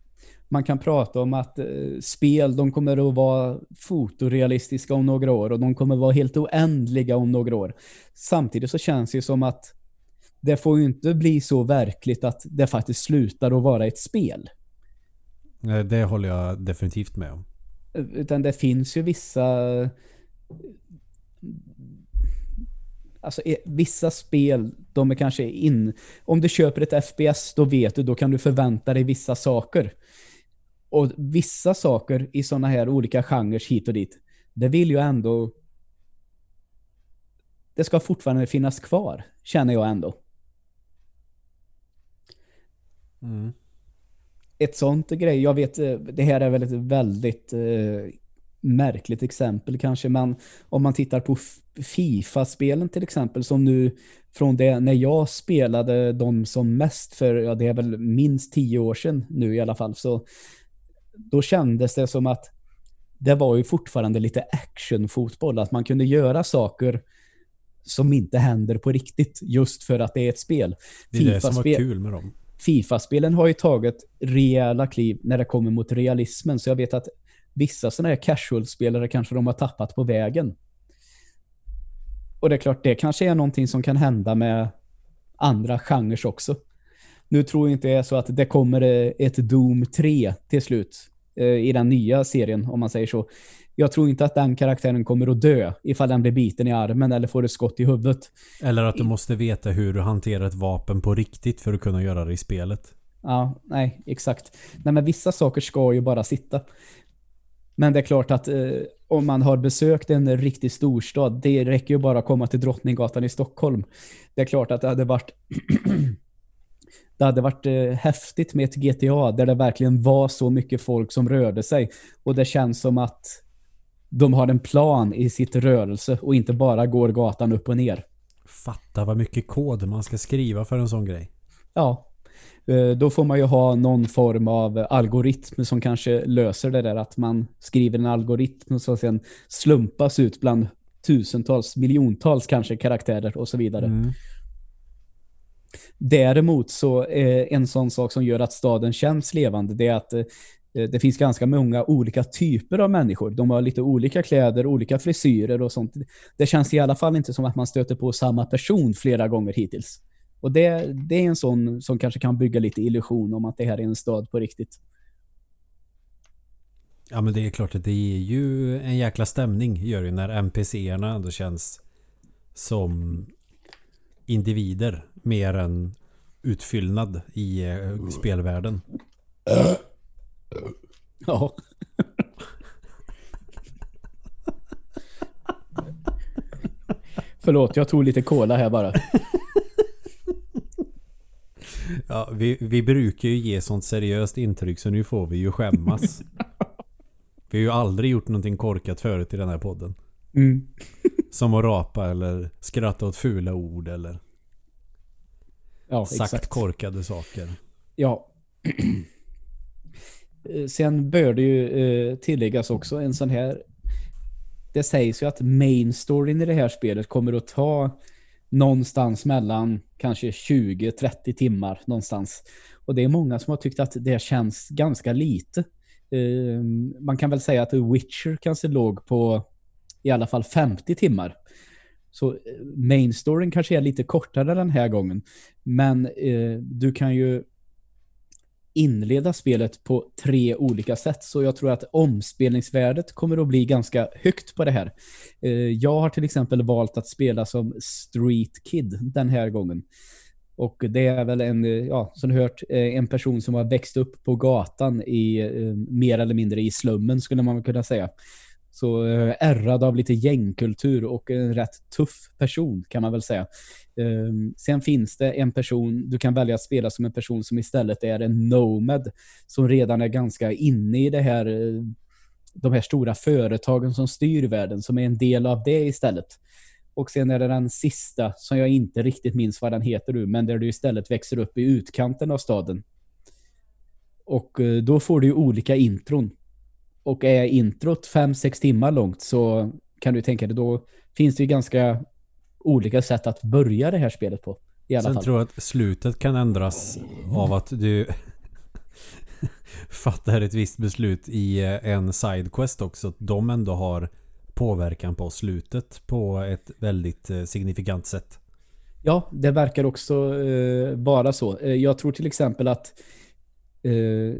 B: man kan prata om att eh, spel, de kommer att vara fotorealistiska om några år och de kommer att vara helt oändliga om några år. Samtidigt så känns det som att det får ju inte bli så verkligt att det faktiskt slutar att vara ett spel.
A: Det håller jag definitivt med om.
B: Utan det finns ju vissa Alltså vissa spel, de är kanske in... Om du köper ett FPS, då vet du, då kan du förvänta dig vissa saker. Och vissa saker i sådana här olika genrer hit och dit, det vill ju ändå... Det ska fortfarande finnas kvar, känner jag ändå. Mm. Ett sånt grej, jag vet, eh, det här är väl ett väldigt eh, märkligt exempel kanske, men om man tittar på FIFA-spelen till exempel, som nu från det när jag spelade de som mest för, ja det är väl minst tio år sedan nu i alla fall, så då kändes det som att det var ju fortfarande lite actionfotboll. Att man kunde göra saker som inte händer på riktigt just för att det är ett spel.
A: Det är FIFA det som var kul med dem.
B: FIFA-spelen har ju tagit rejäla kliv när det kommer mot realismen. Så jag vet att vissa sådana här casual-spelare kanske de har tappat på vägen. Och det är klart, det kanske är någonting som kan hända med andra genrer också. Nu tror jag inte det är så att det kommer ett Doom 3 till slut eh, i den nya serien, om man säger så. Jag tror inte att den karaktären kommer att dö ifall den blir biten i armen eller får ett skott i huvudet.
A: Eller att du måste veta hur du hanterar ett vapen på riktigt för att kunna göra det i spelet.
B: Ja, nej, exakt. Nej, men vissa saker ska ju bara sitta. Men det är klart att eh, om man har besökt en riktig storstad, det räcker ju bara att komma till Drottninggatan i Stockholm. Det är klart att det hade varit det hade varit eh, häftigt med ett GTA där det verkligen var så mycket folk som rörde sig. Och det känns som att de har en plan i sitt rörelse och inte bara går gatan upp och ner.
A: Fatta vad mycket kod man ska skriva för en sån grej.
B: Ja. Eh, då får man ju ha någon form av algoritm som kanske löser det där att man skriver en algoritm som sen slumpas ut bland tusentals, miljontals kanske karaktärer och så vidare. Mm. Däremot så eh, en sån sak som gör att staden känns levande det är att eh, det finns ganska många olika typer av människor. De har lite olika kläder, olika frisyrer och sånt. Det känns i alla fall inte som att man stöter på samma person flera gånger hittills. Och det, det är en sån som kanske kan bygga lite illusion om att det här är en stad på riktigt.
A: Ja men det är klart att det är ju en jäkla stämning gör ju när NPCerna ändå känns som individer mer än utfyllnad i eh, spelvärlden.
B: Ja. Förlåt, jag tog lite cola här bara.
A: Ja, vi, vi brukar ju ge sånt seriöst intryck så nu får vi ju skämmas. Vi har ju aldrig gjort någonting korkat förut i den här podden.
B: Mm.
A: Som att rapa eller skratta åt fula ord eller
B: Ja,
A: sagt
B: exakt.
A: korkade saker.
B: Ja. Eh, sen bör det ju eh, tilläggas också en sån här... Det sägs ju att main storyn i det här spelet kommer att ta någonstans mellan kanske 20-30 timmar någonstans. Och det är många som har tyckt att det känns ganska lite. Eh, man kan väl säga att Witcher kanske låg på i alla fall 50 timmar. Så main storyn kanske är lite kortare den här gången. Men eh, du kan ju inleda spelet på tre olika sätt. Så jag tror att omspelningsvärdet kommer att bli ganska högt på det här. Eh, jag har till exempel valt att spela som Street Kid den här gången. Och det är väl en, eh, ja, som du hört, eh, en person som har växt upp på gatan i mer eller mindre i slummen skulle man kunna säga. Så eh, ärrad av lite gängkultur och en rätt tuff person kan man väl säga. Eh, sen finns det en person, du kan välja att spela som en person som istället är en nomad som redan är ganska inne i det här, eh, de här stora företagen som styr världen, som är en del av det istället. Och sen är det den sista som jag inte riktigt minns vad den heter nu, men där du istället växer upp i utkanten av staden. Och eh, då får du ju olika intron. Och är introt 5-6 timmar långt så kan du tänka dig då finns det ju ganska olika sätt att börja det här spelet på. I alla
A: Sen
B: fall.
A: tror jag att slutet kan ändras av att du fattar ett visst beslut i eh, en sidequest också. Att de ändå har påverkan på slutet på ett väldigt eh, signifikant sätt.
B: Ja, det verkar också eh, vara så. Eh, jag tror till exempel att eh,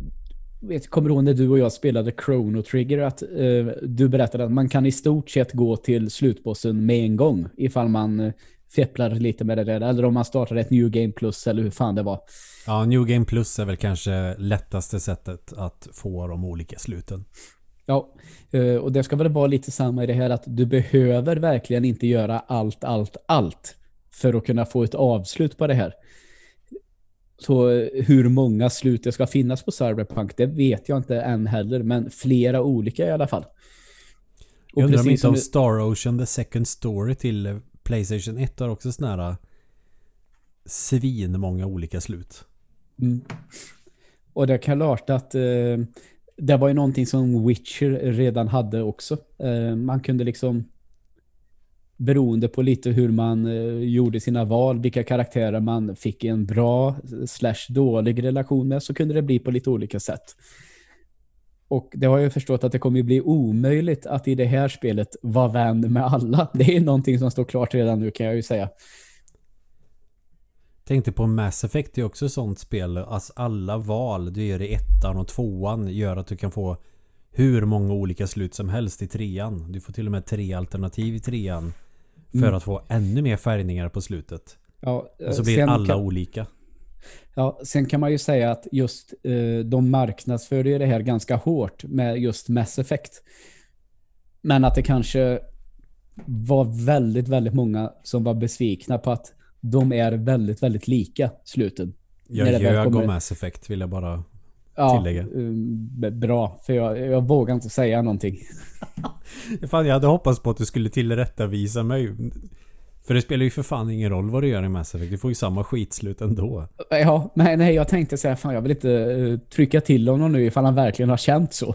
B: vet, kommer du ihåg när du och jag spelade Chrono Trigger att eh, du berättade att man kan i stort sett gå till slutbossen med en gång ifall man eh, fepplar lite med det där eller om man startar ett New Game Plus eller hur fan det var.
A: Ja, New Game Plus är väl kanske lättaste sättet att få de olika sluten.
B: Ja, eh, och det ska väl vara lite samma i det här att du behöver verkligen inte göra allt, allt, allt för att kunna få ett avslut på det här. Så eh, hur många slut det ska finnas på Cyberpunk, det vet jag inte än heller, men flera olika i alla fall. Och
A: Jag undrar om inte om Star Ocean The Second Story till eh, Playstation 1 har också såna här eh, svin många olika slut.
B: Mm. Och det är klart att eh, det var ju någonting som Witcher redan hade också. Eh, man kunde liksom beroende på lite hur man eh, gjorde sina val, vilka karaktärer man fick en bra eh, slash dålig relation med så kunde det bli på lite olika sätt. Och det har jag förstått att det kommer bli omöjligt att i det här spelet vara vän med alla. Det är någonting som står klart redan nu kan jag ju säga.
A: Tänkte på Mass Effect det är också ett sånt spel. Alltså alla val du gör i ettan och tvåan gör att du kan få hur många olika slut som helst i trean. Du får till och med tre alternativ i trean. För
B: Mm.
A: att få ännu mer färgningar på slutet.
B: Ja,
A: Och så blir
B: sen
A: alla
B: kan-
A: olika.
B: Ja, sen kan man ju säga att just eh, de marknadsför ju det här ganska hårt med just Mass Effect. Men att det kanske var väldigt, väldigt många som var besvikna på att de är väldigt, väldigt lika sluten.
A: Jag ljög om Mass Effect vill jag bara
B: Ja,
A: Tillägga.
B: b- bra. För jag, jag vågar inte säga någonting.
A: Fan, jag hade hoppats på att du skulle tillrättavisa mig. För det spelar ju för fan ingen roll vad du gör i Mass Effect. Du får ju samma skitslut ändå.
B: Ja, men nej, jag tänkte säga fan jag vill inte eh, trycka till honom nu ifall han verkligen har känt så.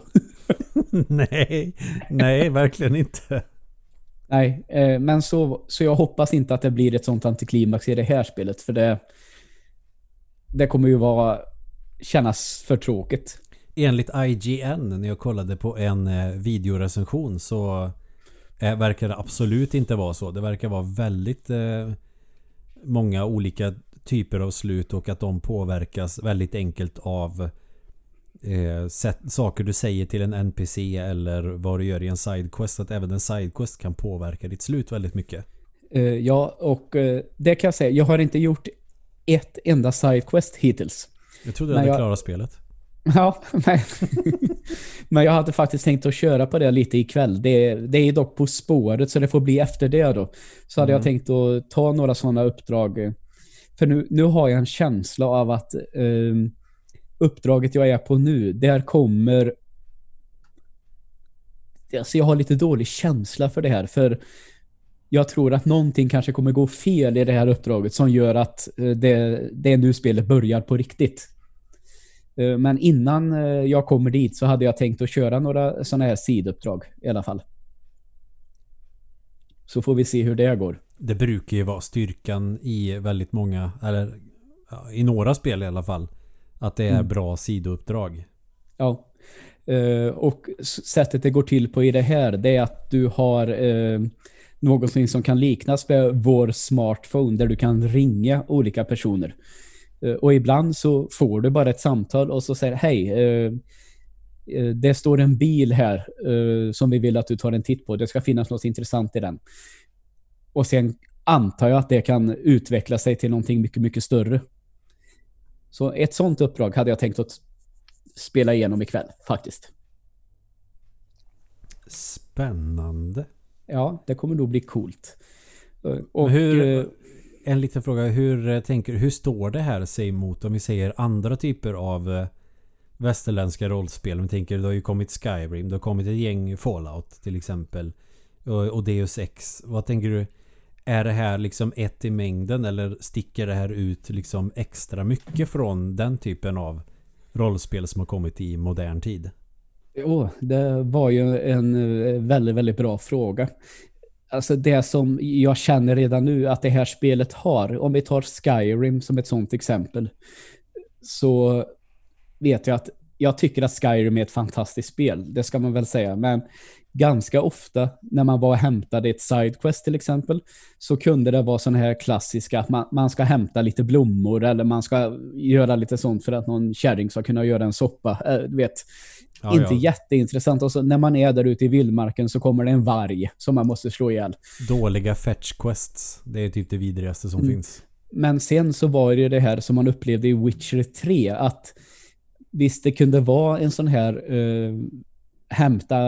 A: nej, nej, verkligen inte.
B: Nej, eh, men så, så jag hoppas inte att det blir ett sånt antiklimax i det här spelet. För det, det kommer ju vara kännas för tråkigt.
A: Enligt IGN när jag kollade på en eh, videorecension så eh, verkar det absolut inte vara så. Det verkar vara väldigt eh, många olika typer av slut och att de påverkas väldigt enkelt av eh, sätt, saker du säger till en NPC eller vad du gör i en sidequest. Att även en sidequest kan påverka ditt slut väldigt mycket.
B: Eh, ja, och eh, det kan jag säga. Jag har inte gjort ett enda sidequest hittills.
A: Jag trodde du hade jag... klarat spelet.
B: Ja, men, men jag hade faktiskt tänkt att köra på det lite ikväll. Det, det är dock på spåret så det får bli efter det då. Så hade mm. jag tänkt att ta några sådana uppdrag. För nu, nu har jag en känsla av att um, uppdraget jag är på nu, där kommer... Alltså jag har lite dålig känsla för det här, för jag tror att någonting kanske kommer gå fel i det här uppdraget som gör att eh, det, det är nu spelet börjar på riktigt. Eh, men innan eh, jag kommer dit så hade jag tänkt att köra några sådana här siduppdrag i alla fall. Så får vi se hur det går.
A: Det brukar ju vara styrkan i väldigt många, eller i några spel i alla fall. Att det är mm. bra sidouppdrag.
B: Ja. Uh, och sättet det går till på i det här det är att du har någonting som kan liknas med vår smartphone där du kan ringa olika personer. Uh, och ibland så får du bara ett samtal och så säger hej det står en bil här som vi vill att du tar en titt på. Det ska finnas något intressant i den. Och sen antar jag att det kan utveckla sig till någonting mycket, mycket större. Så ett sånt uppdrag hade jag tänkt att spela igenom ikväll, faktiskt.
A: Spännande.
B: Ja, det kommer nog bli coolt.
A: Och, hur, eh, en liten fråga. Hur eh, tänker Hur står det här sig mot om vi säger andra typer av eh, västerländska rollspel? Vi tänker, det har ju kommit Skyrim. Det har kommit ett gäng Fallout till exempel. Och Deus Ex. Vad tänker du? Är det här liksom ett i mängden eller sticker det här ut liksom extra mycket från den typen av rollspel som har kommit i modern tid?
B: Jo, det var ju en eh, väldigt, väldigt bra fråga. Alltså det som jag känner redan nu att det här spelet har, om vi tar Skyrim som ett sånt exempel, så vet jag att jag tycker att Skyrim är ett fantastiskt spel, det ska man väl säga, men ganska ofta när man var och hämtade ett sidequest till exempel så kunde det vara sådana här klassiska att man, man ska hämta lite blommor eller man ska göra lite sånt för att någon kärring ska kunna göra en soppa. Äh, vet, ja, inte ja. jätteintressant. Och så när man är där ute i vildmarken så kommer det en varg som man måste slå ihjäl.
A: Dåliga fetch quests. Det är typ det vidrigaste som mm. finns.
B: Men sen så var det det här som man upplevde i Witcher 3 att visst det kunde vara en sån här uh, hämta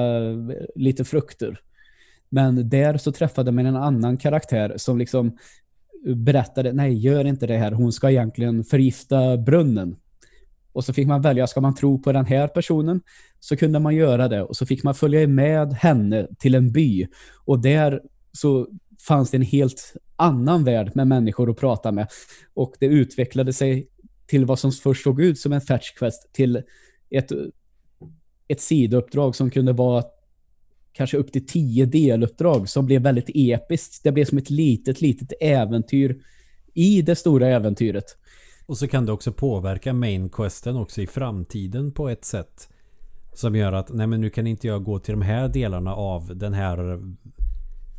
B: lite frukter. Men där så träffade man en annan karaktär som liksom berättade, nej gör inte det här, hon ska egentligen förgifta brunnen. Och så fick man välja, ska man tro på den här personen så kunde man göra det. Och så fick man följa med henne till en by. Och där så fanns det en helt annan värld med människor att prata med. Och det utvecklade sig till vad som först såg ut som en fetch quest till ett ett sidouppdrag som kunde vara kanske upp till tio deluppdrag som blev väldigt episkt. Det blev som ett litet, litet äventyr i det stora äventyret.
A: Och så kan det också påverka main questen också i framtiden på ett sätt. Som gör att, nej men nu kan inte jag gå till de här delarna av den här,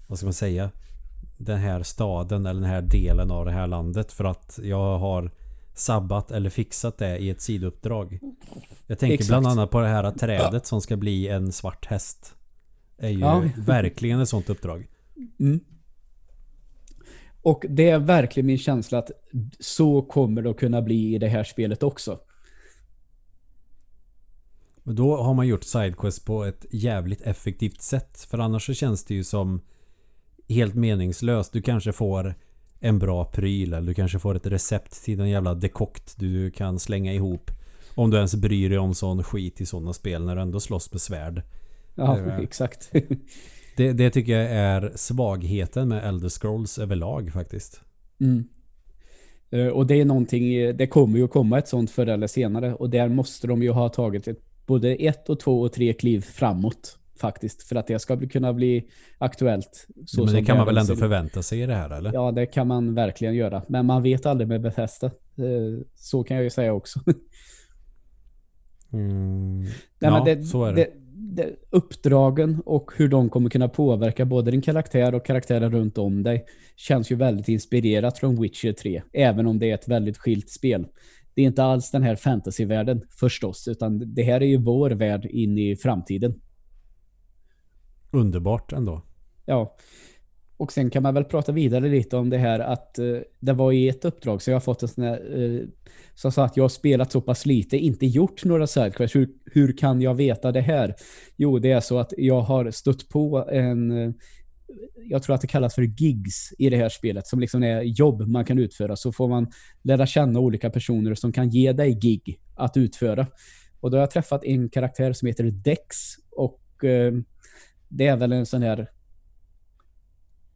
A: vad ska man säga? Den här staden eller den här delen av det här landet. För att jag har sabbat eller fixat det i ett sidouppdrag. Jag tänker Exakt. bland annat på det här trädet som ska bli en svart häst. är ju ja. verkligen ett sånt uppdrag. Mm.
B: Och det är verkligen min känsla att så kommer det att kunna bli i det här spelet också.
A: Men då har man gjort sidequest på ett jävligt effektivt sätt. För annars så känns det ju som helt meningslöst. Du kanske får en bra pryl eller du kanske får ett recept till en jävla dekokt du kan slänga ihop. Om du ens bryr dig om sån skit i sådana spel när du ändå slåss med svärd.
B: Ja, uh, exakt.
A: Det, det tycker jag är svagheten med Elder Scrolls överlag faktiskt.
B: Mm. Uh, och det är någonting, det kommer ju att komma ett sånt förr eller senare och där måste de ju ha tagit ett, både ett och två och tre kliv framåt faktiskt. För att det ska kunna bli aktuellt.
A: Så men det kan man väl ändå förvänta sig i det här eller?
B: Ja, det kan man verkligen göra. Men man vet aldrig med Bethesda. Eh, så kan jag ju säga också.
A: Mm. Nej, ja, det, så är det det,
B: uppdragen och hur de kommer kunna påverka både din karaktär och karaktärer runt om dig känns ju väldigt inspirerat från Witcher 3. Även om det är ett väldigt skilt spel. Det är inte alls den här fantasyvärlden förstås, utan det här är ju vår värld in i framtiden.
A: Underbart ändå.
B: Ja. Och sen kan man väl prata vidare lite om det här att uh, det var i ett uppdrag så jag har fått en sån här uh, som sa att jag har spelat så pass lite, inte gjort några sidequests. Hur, hur kan jag veta det här? Jo, det är så att jag har stött på en uh, jag tror att det kallas för gigs i det här spelet som liksom är jobb man kan utföra så får man lära känna olika personer som kan ge dig gig att utföra. Och då har jag träffat en karaktär som heter Dex och eh, det är väl en sån här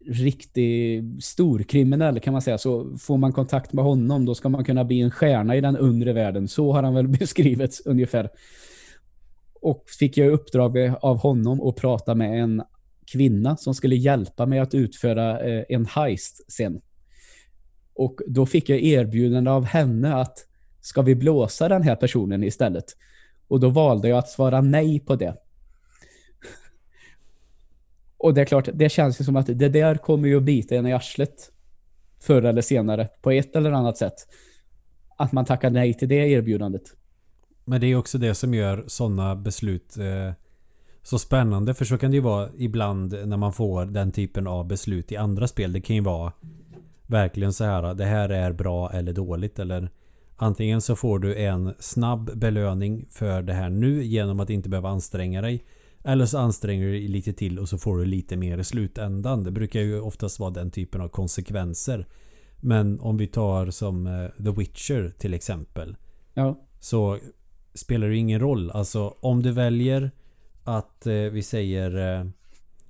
B: riktig storkriminell kan man säga. Så får man kontakt med honom då ska man kunna bli en stjärna i den undre världen. Så har han väl beskrivits ungefär. Och fick jag uppdrag av honom att prata med en kvinna som skulle hjälpa mig att utföra eh, en heist sen. Och då fick jag erbjudande av henne att ska vi blåsa den här personen istället? Och då valde jag att svara nej på det. Och det är klart, det känns ju som att det där kommer ju att bita en i arslet. Förr eller senare, på ett eller annat sätt. Att man tackar nej till det erbjudandet.
A: Men det är också det som gör sådana beslut eh, så spännande. För så kan det ju vara ibland när man får den typen av beslut i andra spel. Det kan ju vara verkligen så här. Det här är bra eller dåligt. Eller antingen så får du en snabb belöning för det här nu genom att inte behöva anstränga dig. Eller så anstränger du dig lite till och så får du lite mer i slutändan. Det brukar ju oftast vara den typen av konsekvenser. Men om vi tar som eh, The Witcher till exempel.
B: Ja.
A: Så spelar det ingen roll. Alltså om du väljer att eh, vi säger eh,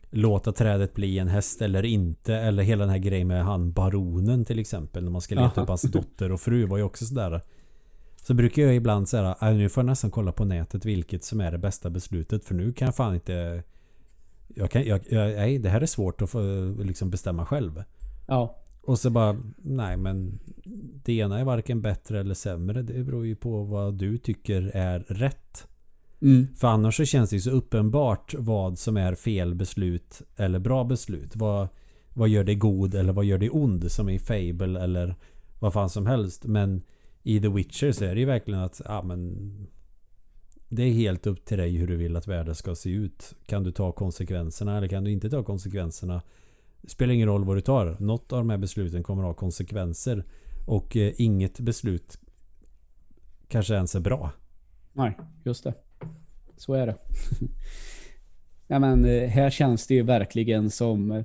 A: låta trädet bli en häst eller inte. Eller hela den här grejen med han baronen till exempel. När man ska leta Aha. upp hans dotter och fru var ju också sådär. Så brukar jag ibland säga att nu får jag nästan kolla på nätet vilket som är det bästa beslutet. För nu kan jag fan inte... Jag kan, jag, jag, nej, det här är svårt att få liksom bestämma själv.
B: Ja.
A: Och så bara, nej men det ena är varken bättre eller sämre. Det beror ju på vad du tycker är rätt.
B: Mm.
A: För annars så känns det ju så uppenbart vad som är fel beslut eller bra beslut. Vad, vad gör det god eller vad gör det ond som i Fable eller vad fan som helst. Men i The Witcher så är det ju verkligen att ja, men det är helt upp till dig hur du vill att världen ska se ut. Kan du ta konsekvenserna eller kan du inte ta konsekvenserna? Det spelar ingen roll vad du tar. Något av de här besluten kommer att ha konsekvenser. Och eh, inget beslut kanske ens är bra.
B: Nej, just det. Så är det. ja, men eh, här känns det ju verkligen som eh,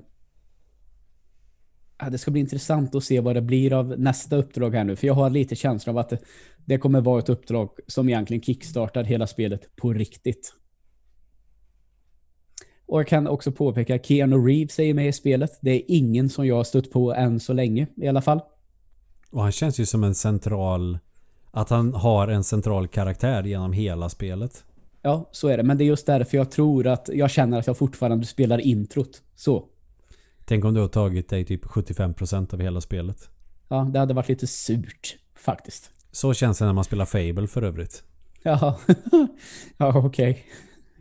B: ja, det ska bli intressant att se vad det blir av nästa uppdrag här nu. För jag har lite känsla av att det, det kommer vara ett uppdrag som egentligen kickstartar hela spelet på riktigt. Och jag kan också påpeka att Keanu Reeves är med i spelet. Det är ingen som jag har stött på än så länge i alla fall.
A: Och han känns ju som en central... Att han har en central karaktär genom hela spelet.
B: Ja, så är det. Men det är just därför jag tror att jag känner att jag fortfarande spelar introt. Så.
A: Tänk om du har tagit dig typ 75% av hela spelet.
B: Ja, det hade varit lite surt faktiskt.
A: Så känns det när man spelar Fable för övrigt.
B: Ja, ja okej. Okay.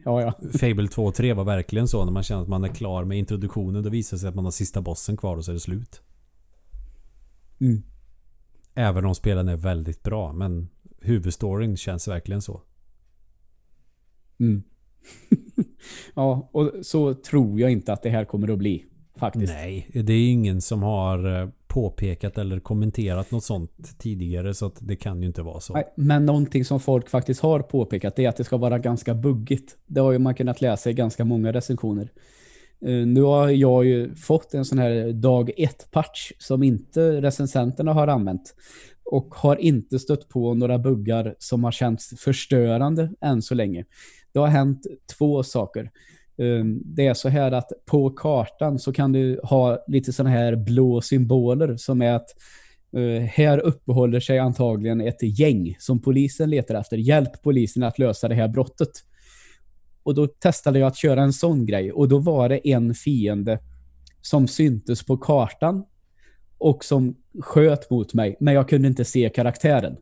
B: Ja, ja.
A: Fable 2 och 3 var verkligen så när man känner att man är klar med introduktionen. Då visar det sig att man har sista bossen kvar och så är det slut.
B: Mm.
A: Även om spelen är väldigt bra. Men huvudstoryn känns verkligen så.
B: Mm. ja, och så tror jag inte att det här kommer att bli. Faktiskt.
A: Nej, det är ingen som har eh, påpekat eller kommenterat något sånt tidigare så att det kan ju inte vara så. Nej,
B: men någonting som folk faktiskt har påpekat är att det ska vara ganska buggigt. Det har ju man kunnat läsa i ganska många recensioner. Uh, nu har jag ju fått en sån här dag 1-patch som inte recensenterna har använt och har inte stött på några buggar som har känts förstörande än så länge. Det har hänt två saker. Ehm, det är så här att på kartan så kan du ha lite sådana här blå symboler som är att eh, här uppehåller sig antagligen ett gäng som polisen letar efter. Hjälp polisen att lösa det här brottet. Och då testade jag att köra en sån grej. Och då var det en fiende som syntes på kartan och som sköt mot mig, men jag kunde inte se karaktären.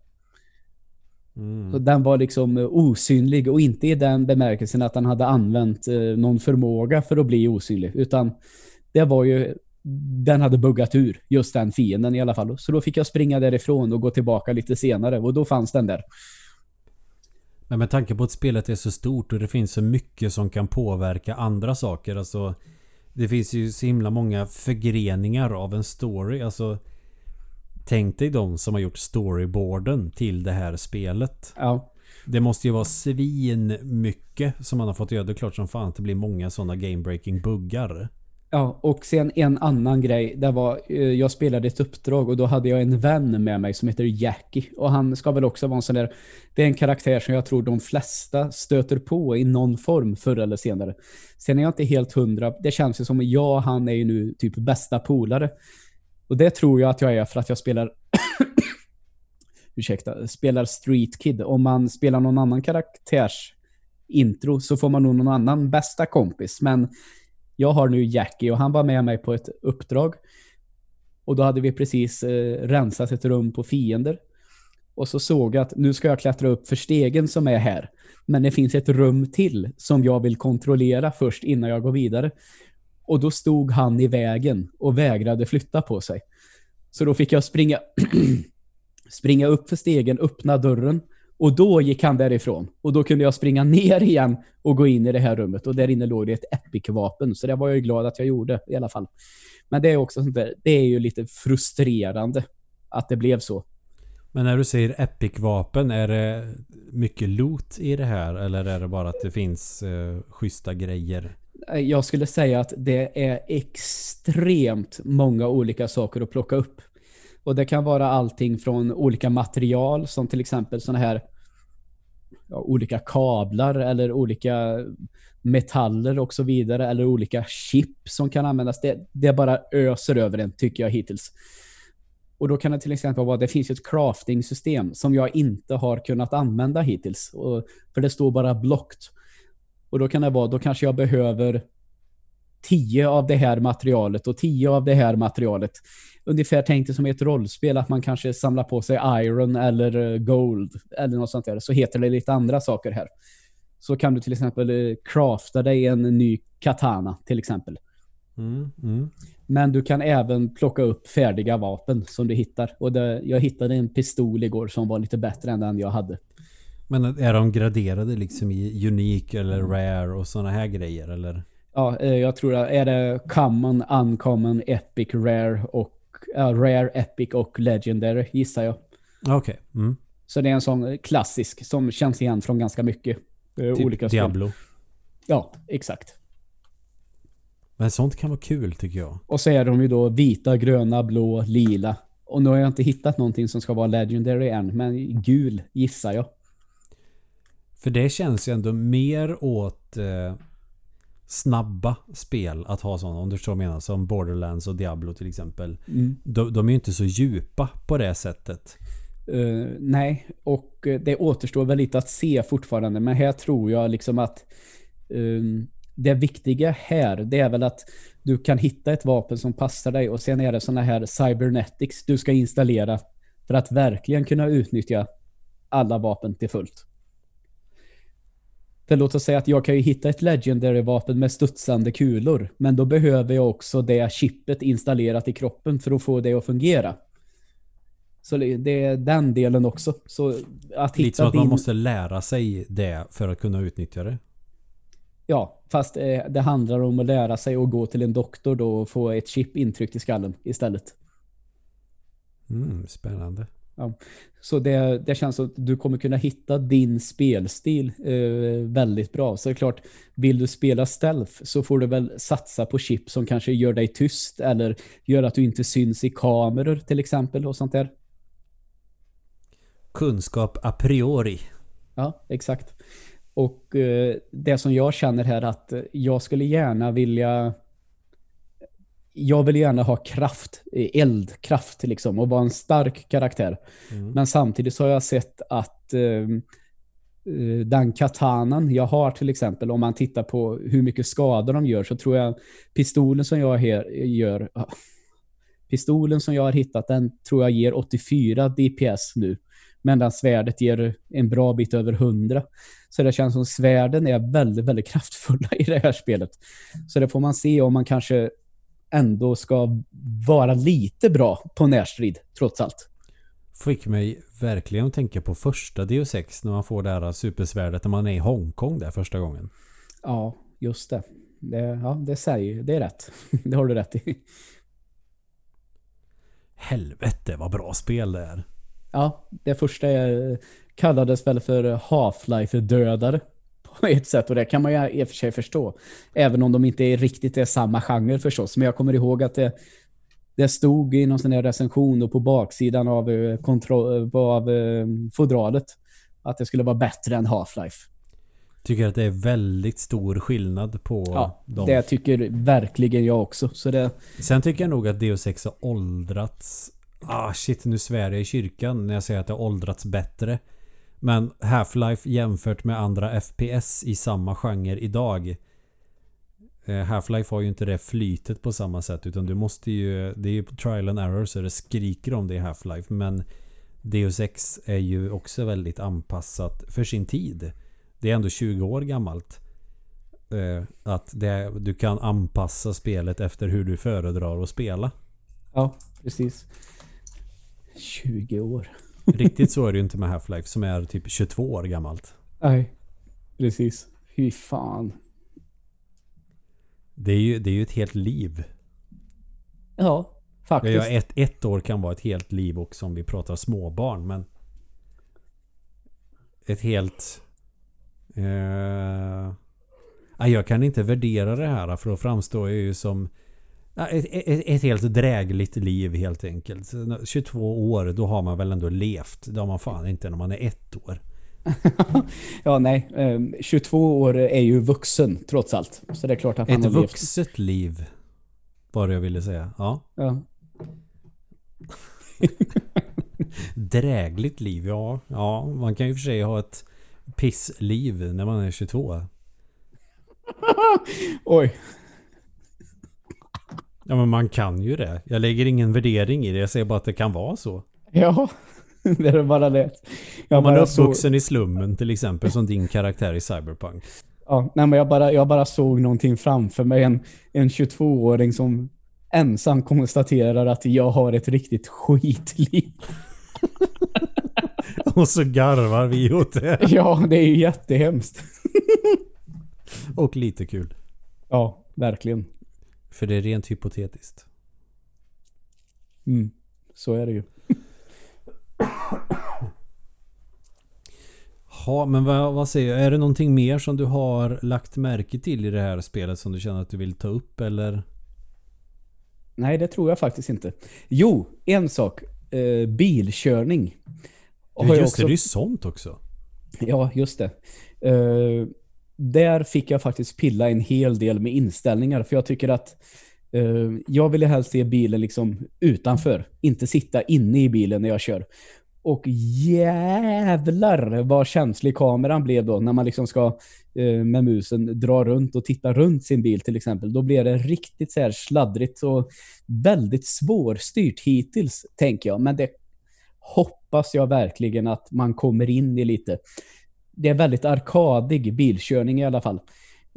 A: Mm.
B: Så den var liksom eh, osynlig och inte i den bemärkelsen att han hade använt eh, någon förmåga för att bli osynlig, utan det var ju den hade buggat ur, just den fienden i alla fall. Så då fick jag springa därifrån och gå tillbaka lite senare och då fanns den där.
A: Men med tanke på att spelet är så stort och det finns så mycket som kan påverka andra saker. Alltså, det finns ju så himla många förgreningar av en story. Alltså, tänk dig de som har gjort storyboarden till det här spelet.
B: Ja.
A: Det måste ju vara svin mycket som man har fått göra. Det är klart som fan att det blir många sådana game-breaking buggar.
B: Ja, och sen en annan grej. Det var, eh, jag spelade ett uppdrag och då hade jag en vän med mig som heter Jackie. Och han ska väl också vara en sån där... Det är en karaktär som jag tror de flesta stöter på i någon form förr eller senare. Sen är jag inte helt hundra. Det känns ju som att jag och han är ju nu typ bästa polare. Och det tror jag att jag är för att jag spelar... ursäkta, spelar Street Kid. Om man spelar någon annan karaktärs intro så får man nog någon annan bästa kompis. Men jag har nu Jackie och han var med mig på ett uppdrag. Och då hade vi precis eh, rensat ett rum på fiender. Och så såg jag att nu ska jag klättra upp för stegen som är här. Men det finns ett rum till som jag vill kontrollera först innan jag går vidare. Och då stod han i vägen och vägrade flytta på sig. Så då fick jag springa, springa upp för stegen, öppna dörren. Och då gick han därifrån. Och då kunde jag springa ner igen och gå in i det här rummet. Och där inne låg det ett Epic-vapen. Så det var jag ju glad att jag gjorde i alla fall. Men det är också sånt där, det är ju lite frustrerande att det blev så.
A: Men när du säger Epic-vapen, är det mycket loot i det här? Eller är det bara att det finns eh, schyssta grejer?
B: Eh, jag skulle säga att det är extremt många olika saker att plocka upp. Och det kan vara allting från olika material som till exempel sådana här ja, olika kablar eller olika metaller och så vidare eller olika chip som kan användas. Det, det bara öser över en tycker jag hittills. Och då kan det till exempel vara, det finns ett crafting-system som jag inte har kunnat använda hittills. Och, för det står bara blockt. Och då kan det vara, då kanske jag behöver 10 av det här materialet och 10 av det här materialet. Ungefär tänk det som ett rollspel att man kanske samlar på sig iron eller eh, gold eller något sånt där. Så heter det lite andra saker här. Så kan du till exempel eh, crafta dig en ny katana till exempel.
A: Mm, mm.
B: Men du kan även plocka upp färdiga vapen som du hittar. Och det, jag hittade en pistol igår som var lite bättre än den jag hade.
A: Men är de graderade liksom i unik eller rare och sådana här grejer eller?
B: Ja, eh, jag tror att är det common, uncommon, epic, rare och uh, rare, epic och legendary gissar jag.
A: Okej. Okay. Mm.
B: Så det är en sån klassisk som känns igen från ganska mycket uh,
A: typ
B: olika
A: Diablo.
B: spel. Ja, exakt.
A: Men sånt kan vara kul tycker jag.
B: Och så är de ju då vita, gröna, blå, lila. Och nu har jag inte hittat någonting som ska vara legendary än, men gul gissar jag.
A: För det känns ju ändå mer åt eh, snabba spel att ha sådana, om du förstår vad jag menar, som Borderlands och Diablo till exempel.
B: Mm.
A: De, de är ju inte så djupa på det sättet.
B: Uh, nej, och uh, det återstår väl lite att se fortfarande, men här tror jag liksom att um, det viktiga här, det är väl att du kan hitta ett vapen som passar dig och sen är det sådana här cybernetics du ska installera för att verkligen kunna utnyttja alla vapen till fullt. För låt oss säga att jag kan ju hitta ett legendary-vapen med studsande kulor, men då behöver jag också det chippet installerat i kroppen för att få det att fungera. Så det är den delen också. Så att hitta
A: Lite som att
B: din...
A: man måste lära sig det för att kunna utnyttja det.
B: Ja, fast eh, det handlar om att lära sig att gå till en doktor då och få ett chip intryckt i skallen istället.
A: Mm, spännande.
B: Ja. Så det, det känns som att du kommer kunna hitta din spelstil eh, väldigt bra. Så det är klart, vill du spela stealth så får du väl satsa på chip som kanske gör dig tyst eller gör att du inte syns i kameror till exempel och sånt där.
A: Kunskap a priori.
B: Ja, exakt. Och eh, det som jag känner här att jag skulle gärna vilja jag vill gärna ha kraft, eldkraft liksom och vara en stark karaktär.
A: Mm.
B: Men samtidigt så har jag sett att eh, eh, den katanan jag har till exempel, om man tittar på hur mycket skador de gör så tror jag pistolen som jag här gör, ah, pistolen som jag har hittat den tror jag ger 84 DPS nu. Medan svärdet ger en bra bit över 100. Så det känns som svärden är väldigt, väldigt kraftfulla i det här spelet. Så det får man se om man kanske ändå ska vara lite bra på närstrid, trots allt.
A: Fick mig verkligen att tänka på första Deus Ex när man får det här supersvärdet när man är i Hongkong där första gången.
B: Ja, just det. Det, ja, det säger det är rätt. det har du rätt i.
A: Helvete vad bra spel det är.
B: Ja, det första kallades väl för Half-Life-dödare på ett sätt och det kan man ju i och för sig förstå. Även om de inte är riktigt är samma genre förstås. Men jag kommer ihåg att det, det stod i någon sån här recension och på baksidan av, eh, eh, av eh, fodralet att det skulle vara bättre än Half-Life.
A: Tycker att det är väldigt stor skillnad på
B: ja,
A: dem.
B: det tycker verkligen jag också. Så det...
A: Sen tycker jag nog att Deus Ex har åldrats Ah shit, nu svär jag i kyrkan när jag säger att det har åldrats bättre. Men Half-Life jämfört med andra FPS i samma genre idag. Eh, Half-Life har ju inte det flytet på samma sätt utan du måste ju... Det är ju trial and error så det skriker om det i Half-Life. Men Deus Ex är ju också väldigt anpassat för sin tid. Det är ändå 20 år gammalt. Eh, att det, du kan anpassa spelet efter hur du föredrar att spela.
B: Ja, precis. 20 år.
A: Riktigt så är det ju inte med Half-Life som är typ 22 år gammalt.
B: Nej, precis. Fy fan.
A: Det är ju, det är ju ett helt liv.
B: Ja, faktiskt.
A: Ja, ett, ett år kan vara ett helt liv också om vi pratar småbarn, men ett helt... Eh, jag kan inte värdera det här för då framstår jag ju som ett, ett, ett, helt drägligt liv helt enkelt. 22 år, då har man väl ändå levt. Det har man fan inte när man är ett år.
B: ja, nej. 22 ehm, år är ju vuxen trots allt. Så det är klart att man
A: Ett har vuxet levt. liv. Var det jag ville säga. Ja.
B: ja.
A: Drägligt liv, ja. Ja, man kan ju för sig ha ett pissliv när man är 22.
B: Oj.
A: Ja men man kan ju det. Jag lägger ingen värdering i det. Jag säger bara att det kan vara så.
B: Ja, det är bara det.
A: Jag Om man är uppvuxen så... i slummen till exempel som din karaktär i Cyberpunk.
B: Ja, nej men jag bara, jag bara såg någonting framför mig. En, en 22-åring som ensam konstaterar att jag har ett riktigt skitliv.
A: Och så garvar vi åt det.
B: Ja, det är ju jättehemskt.
A: Och lite kul.
B: Ja, verkligen.
A: För det är rent hypotetiskt.
B: Mm, så är det ju.
A: Ja, men vad, vad säger jag? Är det någonting mer som du har lagt märke till i det här spelet som du känner att du vill ta upp eller?
B: Nej, det tror jag faktiskt inte. Jo, en sak. Eh, bilkörning.
A: Ja, just också... det, det är ju sånt också.
B: Ja, just det. Eh, där fick jag faktiskt pilla en hel del med inställningar. För jag tycker att eh, jag ville helst se bilen liksom utanför. Inte sitta inne i bilen när jag kör. Och jävlar vad känslig kameran blev då när man liksom ska eh, med musen dra runt och titta runt sin bil till exempel. Då blir det riktigt så här sladdrigt och väldigt svårstyrt hittills tänker jag. Men det hoppas jag verkligen att man kommer in i lite det är väldigt arkadig bilkörning i alla fall.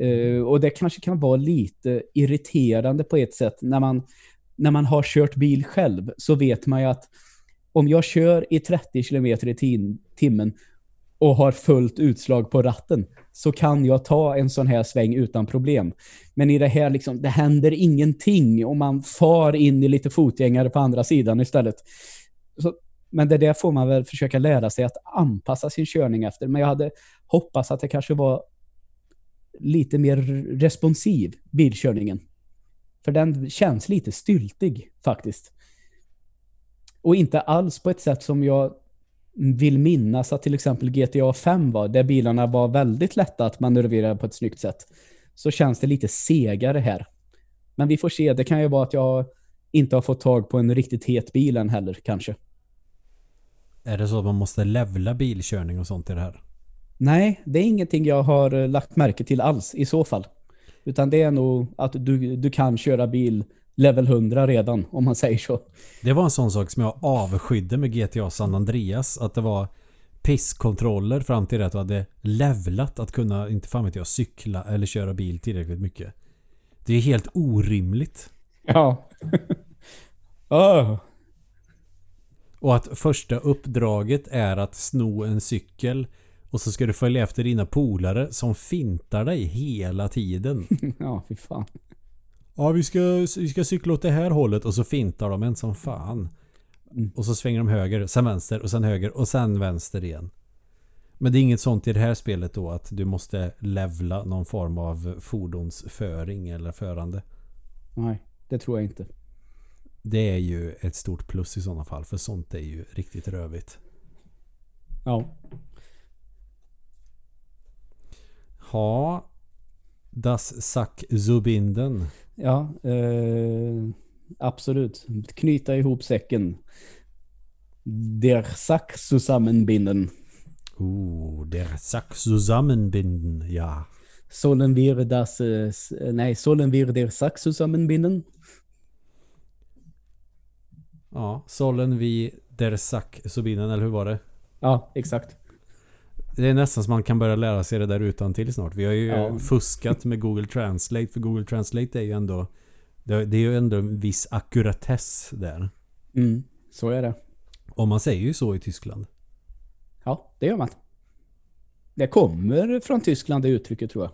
B: Uh, och det kanske kan vara lite irriterande på ett sätt. När man, när man har kört bil själv så vet man ju att om jag kör i 30 km i timmen och har fullt utslag på ratten så kan jag ta en sån här sväng utan problem. Men i det här liksom, det händer ingenting och man far in i lite fotgängare på andra sidan istället. Så men det där får man väl försöka lära sig att anpassa sin körning efter. Men jag hade hoppats att det kanske var lite mer responsiv, bilkörningen. För den känns lite styltig faktiskt. Och inte alls på ett sätt som jag vill minnas att till exempel GTA 5 var, där bilarna var väldigt lätta att manövrera på ett snyggt sätt. Så känns det lite segare här. Men vi får se, det kan ju vara att jag inte har fått tag på en riktigt het bil än heller kanske.
A: Är det så att man måste levla bilkörning och sånt i det här?
B: Nej, det är ingenting jag har eh, lagt märke till alls i så fall. Utan det är nog att du, du kan köra bil level 100 redan, om man säger så.
A: Det var en sån sak som jag avskydde med GTA San Andreas. Att det var pisskontroller fram till det att du hade levlat att kunna, inte fan vet jag, cykla eller köra bil tillräckligt mycket. Det är helt orimligt.
B: Ja. oh.
A: Och att första uppdraget är att sno en cykel och så ska du följa efter dina polare som fintar dig hela tiden.
B: Ja, fy fan.
A: Ja, vi ska, vi ska cykla åt det här hållet och så fintar de en som fan.
B: Mm.
A: Och så svänger de höger, sen vänster och sen höger och sen vänster igen. Men det är inget sånt i det här spelet då att du måste levla någon form av fordonsföring eller förande.
B: Nej, det tror jag inte.
A: Det är ju ett stort plus i sådana fall för sånt är ju riktigt rövigt.
B: Ja.
A: Ha Das Sack Zubinden.
B: Ja, eh, absolut. Knyta ihop säcken. Der Sack zusammenbinden.
A: Oh, der Sack zusammenbinden, ja.
B: Sollen wir das, eh, nej, sollen wir der Sack zusammenbinden?
A: Ja, Sollen vi der Sack Zubinden, eller hur var det?
B: Ja, exakt.
A: Det är nästan som man kan börja lära sig det där utan till snart. Vi har ju
B: Ja.
A: fuskat med Google Translate. För Google Translate är ju ändå... Det det är ju ändå en viss ackuratess där.
B: Mm, så är det.
A: Och man säger ju så i Tyskland.
B: Ja, det gör man. Det kommer från Tyskland det uttrycket tror jag.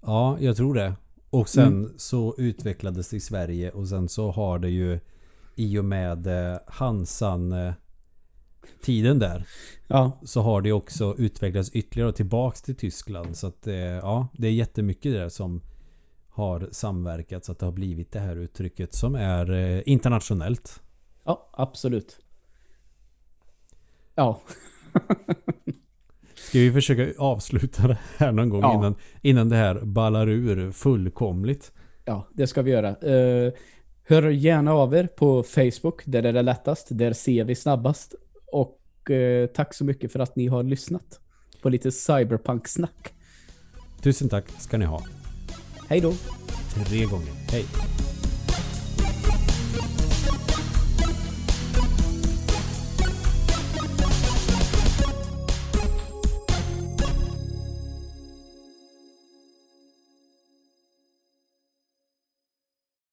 A: Ja, jag tror det. Och sen
B: Mm.
A: så utvecklades det i Sverige och sen så har det ju i och med eh, Hansan eh, tiden där
B: Ja,
A: så har det också utvecklats ytterligare och tillbaks till Tyskland. Så att eh, ja, det är jättemycket där som har samverkat så att det har blivit det här uttrycket som är internationellt.
B: ja absolut. Ja,
A: Ska vi försöka avsluta det här någon gång
B: Ja.
A: innan, innan det här ballar ur fullkomligt?
B: ja det ska vi göra. Hör gärna av er på Facebook, där är det lättast. Där ser vi snabbast. Och eh, tack så mycket för att ni har lyssnat på lite cyberpunk-snack.
A: Tusen tack ska ni ha.
B: Hej då!
A: Tre gånger. Hej!